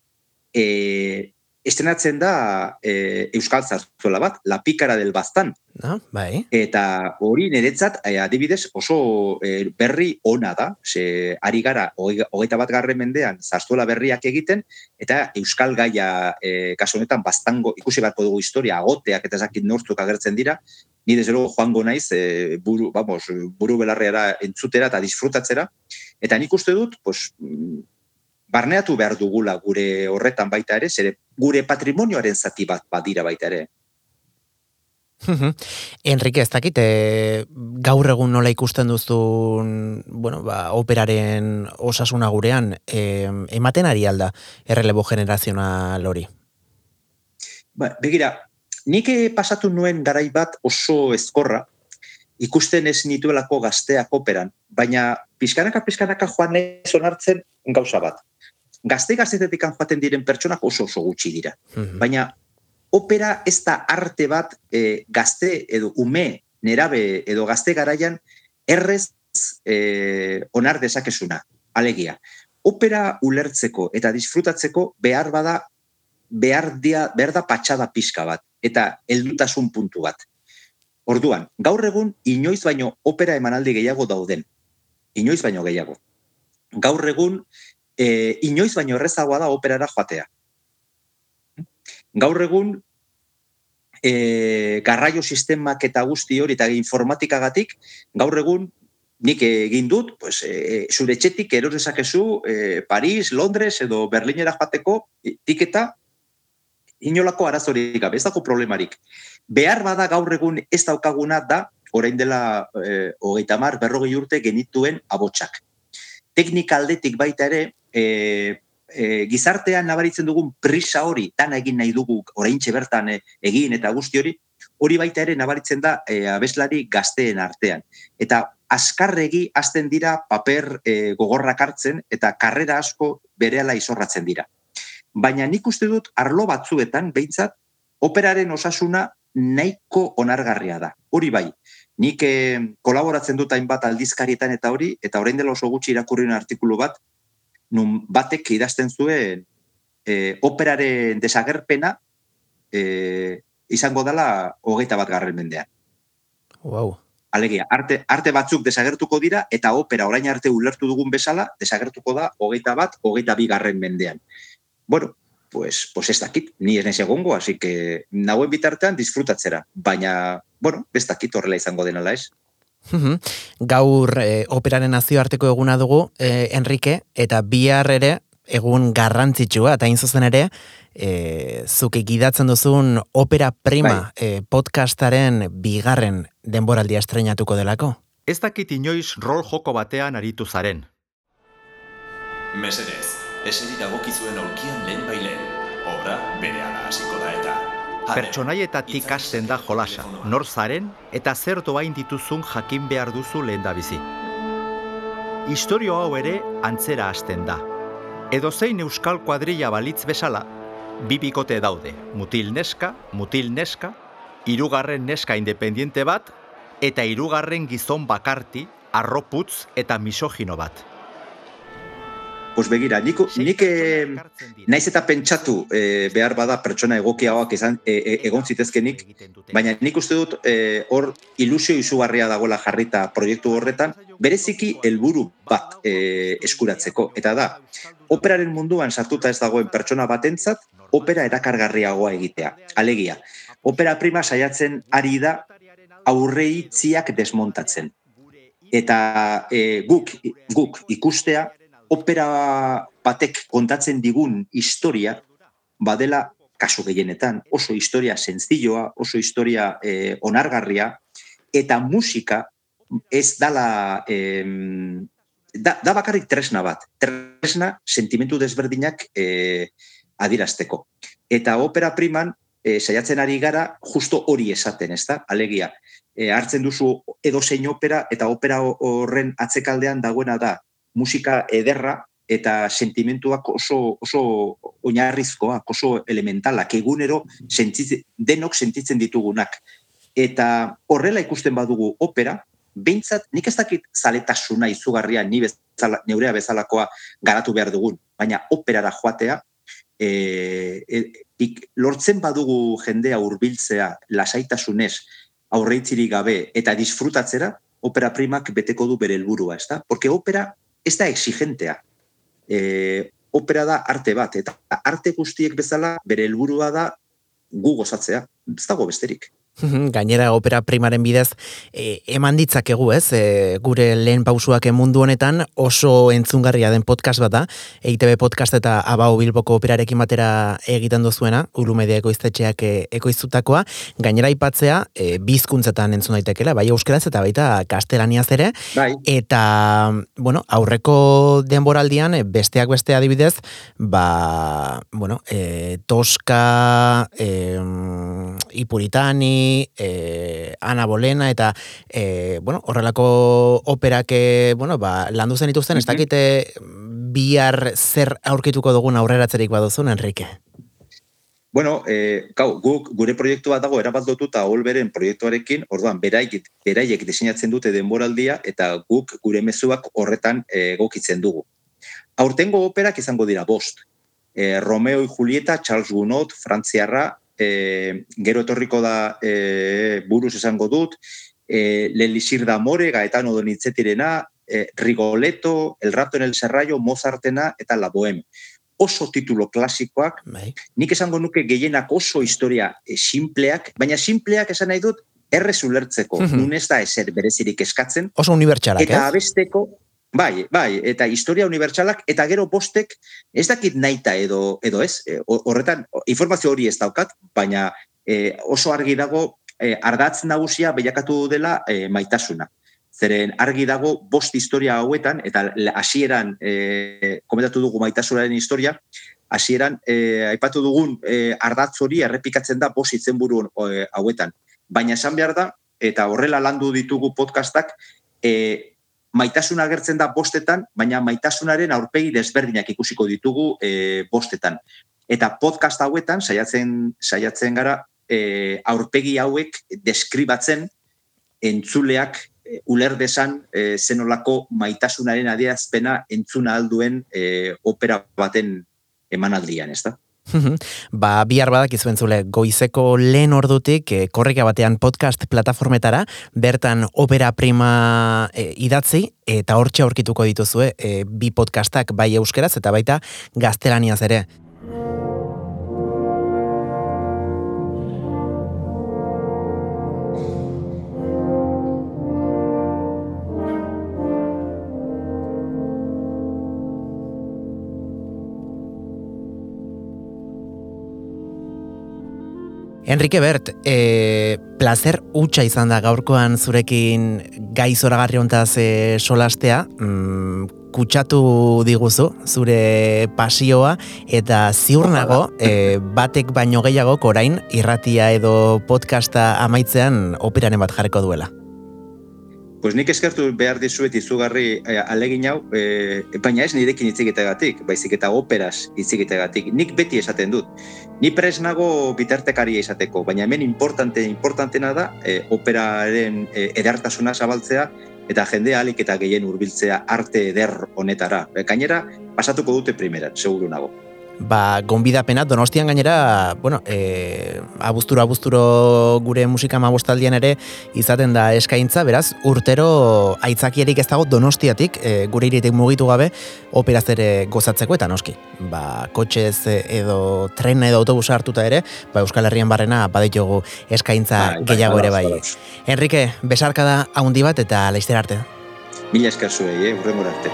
eh, estrenatzen da eh, Euskal zarzuela bat, La Pikara del Baztan. Ah, bai. Eta hori niretzat, eh, adibidez, oso eh, berri ona da, ze ari gara, hogei- hogeita bat garren mendean, zarzuela berriak egiten, eta Euskal Gaia, eh, kasu honetan, bastango, ikusi beharko dugu historia, agoteak eta ezakit nortzuk agertzen dira, ni desde luego joango naiz, eh, buru, vamos, buru belarreara entzutera eta disfrutatzera, eta nik uste dut, pues, barneatu behar dugula gure horretan baita ere, zere gure patrimonioaren zati bat badira baita ere. Enrique, ez dakit, e, gaur egun nola ikusten duzun, bueno, ba, operaren osasuna gurean, e, ematen ari alda errelebo generazional hori. Ba, begira, nik eh, pasatu nuen garai bat oso ezkorra, ikusten ez nituelako gazteak operan, baina pizkanaka pizkanaka joan nahi onartzen gauza bat. Gazte gaztetetik joaten diren pertsonak oso oso gutxi dira. Mhm. Baina opera ez da arte bat e, gazte edo ume, nerabe edo gazte garaian errez e, onar dezakezuna. Alegia, opera ulertzeko eta disfrutatzeko behar bada behar, dia, behar da patxada pixka bat eta heldutasun puntu bat. Orduan, gaur egun inoiz baino opera emanaldi gehiago dauden. Inoiz baino gehiago. Gaur egun e, inoiz baino errezagoa da operara joatea gaur egun e, garraio sistemak eta guzti hori eta informatikagatik, gaur egun nik egin dut, pues, e, zure etxetik eros dezakezu e, Paris, Londres edo Berlinera joateko tiketa inolako arazorik gabe, ez dago problemarik. Behar bada gaur egun ez daukaguna da, orain dela e, hogeita mar, berrogei urte genituen abotsak. Teknika aldetik baita ere, e, e, gizartean nabaritzen dugun prisa hori, dana egin nahi dugu oraintxe bertan e, egin eta guzti hori, hori baita ere nabaritzen da e, abeslari gazteen artean. Eta askarregi hasten dira paper e, gogorrak hartzen eta karrera asko berehala izorratzen dira. Baina nik uste dut arlo batzuetan, behintzat, operaren osasuna nahiko onargarria da. Hori bai, nik eh, kolaboratzen dut hainbat aldizkarietan eta hori, eta orain dela oso gutxi irakurri artikulu bat, nun batek idazten zuen eh, operaren desagerpena eh, izango dela hogeita bat garren mendean. Wow. Alegia, arte, arte batzuk desagertuko dira, eta opera orain arte ulertu dugun bezala, desagertuko da hogeita bat, hogeita bi garren mendean. Bueno, pues, pues ez dakit, ni ez naiz egongo, así que nagoen bitartean disfrutatzera, baina, bueno, ez dakit horrela izango denala ez. Gaur e, operaren nazioarteko eguna dugu, e, Enrique, eta bihar ere egun garrantzitsua, eta hain zuzen ere, e, zuke gidatzen duzun opera prima e, podcastaren bigarren denboraldia estrenatuko delako. Ez dakit inoiz rol joko batean aritu zaren. Mesedez, eseri dagokizuen aurkian lehen bailen. Obra bere hasiko da eta. Pertsonaietatik hasten da jolasa, nor zaren eta zer doain dituzun jakin behar duzu lehen da bizi. Historio hau ere antzera hasten da. Edo zein euskal kuadrilla balitz bezala, bi bikote daude, mutil neska, mutil neska, hirugarren neska independiente bat, eta hirugarren gizon bakarti, arroputz eta misogino bat. Pues begira, nik, nik eh, naiz eta pentsatu eh, behar bada pertsona egokiagoak izan e, e, egon zitezkenik, baina nik uste dut eh, hor ilusio izugarria dagoela jarrita proiektu horretan, bereziki helburu bat eh, eskuratzeko. Eta da, operaren munduan sartuta ez dagoen pertsona batentzat, opera erakargarriagoa egitea. Alegia, opera prima saiatzen ari da aurreitziak desmontatzen. Eta e, guk, guk ikustea, opera batek kontatzen digun historia, badela kasu gehienetan, oso historia senzilloa, oso historia e, onargarria, eta musika ez dala, em, da, da bakarrik tresna bat. Tresna sentimentu desberdinak e, adirazteko. Eta opera priman, e, saiatzen ari gara, justo hori esaten, ez da? Alegia, e, hartzen duzu edo zein opera, eta opera horren atzekaldean dagoena da musika ederra, eta sentimentuak oso, oso oinarrizkoak, oso elementalak, egunero sentitzen, denok sentitzen ditugunak. Eta horrela ikusten badugu opera, behintzat, nik ez dakit zaletasuna izugarria ni bezala, neurea bezalakoa garatu behar dugun, baina operara joatea, e, e, ik, lortzen badugu jendea hurbiltzea lasaitasunez, aurreitzirik gabe eta disfrutatzera, opera primak beteko du bere helburua, ez da? Porque opera ez da exigentea. E, opera da arte bat, eta arte guztiek bezala bere helburua da gu gozatzea. Ez dago besterik. Gainera opera primaren bidez e, eman ditzakegu, ez? E, gure lehen pausuak mundu honetan oso entzungarria den podcast bat da. EITB podcast eta Abau Bilboko operarekin batera egiten duzuena, Ulu Media ekoiztetxeak e, ekoiztutakoa. Gainera aipatzea e, bizkuntzetan entzun daitekela, bai euskeraz eta baita kastelaniaz ere. Bai. Eta, bueno, aurreko denboraldian, e, besteak beste adibidez, ba, bueno, e, Toska, e, Ipuritani, e, Ana Bolena, eta, e, bueno, horrelako operak, e, bueno, ba, landu zen ituzten, ez dakite bihar zer aurkituko dugun aurreratzerik baduzun, Enrique? Bueno, eh, gau, guk gure proiektu bat dago erabat lotuta Olberen proiektuarekin, orduan beraiek beraiek diseinatzen dute denboraldia eta guk gure mezuak horretan eh, egokitzen dugu. Aurtengo operak izango dira bost. Eh, Romeo y Julieta, Charles Gounod, Frantziarra, eh, gero etorriko da eh, buruz esango dut, eh, Lelisir da More, Gaetano Donitzetirena, eh, Rigoletto, El rato en el serrallo, Mozartena eta La Boheme oso titulo klasikoak, Bai. nik esango nuke gehienak oso historia e, simpleak, baina simpleak esan nahi dut errez ulertzeko, Mhm. nun ez da ezer berezirik eskatzen, Oso unibertsalak, eta ez? abesteko, bai, bai, eta historia unibertsalak, eta gero bostek, ez dakit naita edo, edo ez, e, ho- horretan, informazio hori ez daukat, baina e, oso argi dago, e, ardatz nagusia bilakatu dela e, maitasuna. Zeren argi dago bost historia hauetan, eta hasieran e, komentatu dugu maitasunaren historia, hasieran e, aipatu dugun e, ardatz hori errepikatzen da bost izenburu e, hauetan. Baina esan behar da, eta horrela landu ditugu podcastak, e, maitasuna agertzen da bostetan, baina maitasunaren aurpegi desberdinak ikusiko ditugu e, bostetan. Eta podcast hauetan, saiatzen, saiatzen gara, e, aurpegi hauek deskribatzen entzuleak e, uler desan e, zenolako maitasunaren adierazpena entzuna alduen e, opera baten emanaldian, ez da? Ba, bihar badak izuentzule, goizeko lehen ordutik, e, korrika batean podcast plataformetara, bertan opera prima e, idatzi, eta hortxe aurkituko dituzue, e, bi podcastak bai euskeraz, eta baita gaztelaniaz ere. Enrique Bert, e, placer utxa izan da gaurkoan zurekin gai zoragarri hontaz e, solastea, mm, kutsatu diguzu zure pasioa eta ziur nago e, batek baino gehiagok orain irratia edo podcasta amaitzean operaren bat jarriko duela. Pues nik eskertu behar dizuet izugarri eh, alegin hau, eh, baina ez nirekin itzikitegatik, baizik eta operaz itzikitegatik. Nik beti esaten dut. Ni pres nago bitartekaria izateko, baina hemen importante, importantena da eh, operaren eh, edertasuna zabaltzea eta jende alik eta gehien hurbiltzea arte eder honetara. E, gainera, pasatuko dute primeran, seguru nago ba, gonbidapena donostian gainera, bueno, e, abuzturo, abuzturo gure musika mabostaldian ere izaten da eskaintza, beraz, urtero aitzakierik ez dago donostiatik, e, gure iritik mugitu gabe, operaz ere gozatzeko eta noski. Ba, kotxez edo tren edo autobusa hartuta ere, ba, Euskal Herrian barrena baditugu eskaintza bai gehiago ere bai. Enrique, besarka da haundi bat eta laizter arte. Mila esker zuei, eh, urrengor arte.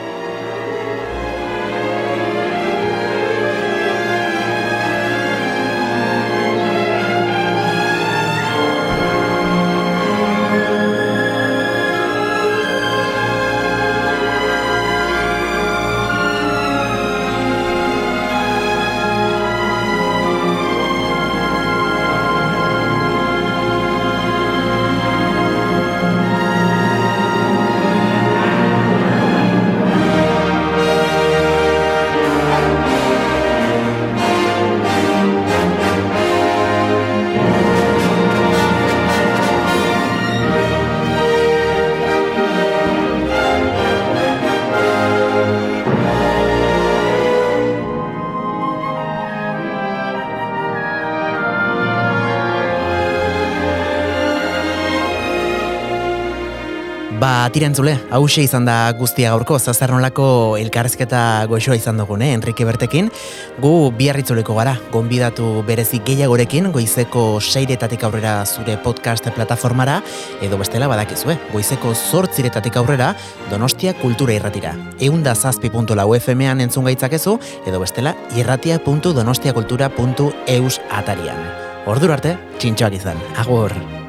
Tirantzule, hause izan da guztia gaurko, zazer nolako elkarrezketa goxoa izan dugun, eh? Enrique Bertekin, gu biarritzuleko gara, gonbidatu berezi gehiagorekin, goizeko seiretatik aurrera zure podcast plataformara, edo bestela badakizue, goizeko zortziretatik aurrera, Donostia Kultura Irratira. Eunda zazpi.lau FM-an entzun gaitzakezu, edo bestela irratia.donostiakultura.eus atarian. Ordur arte, txintxoak izan. Agur!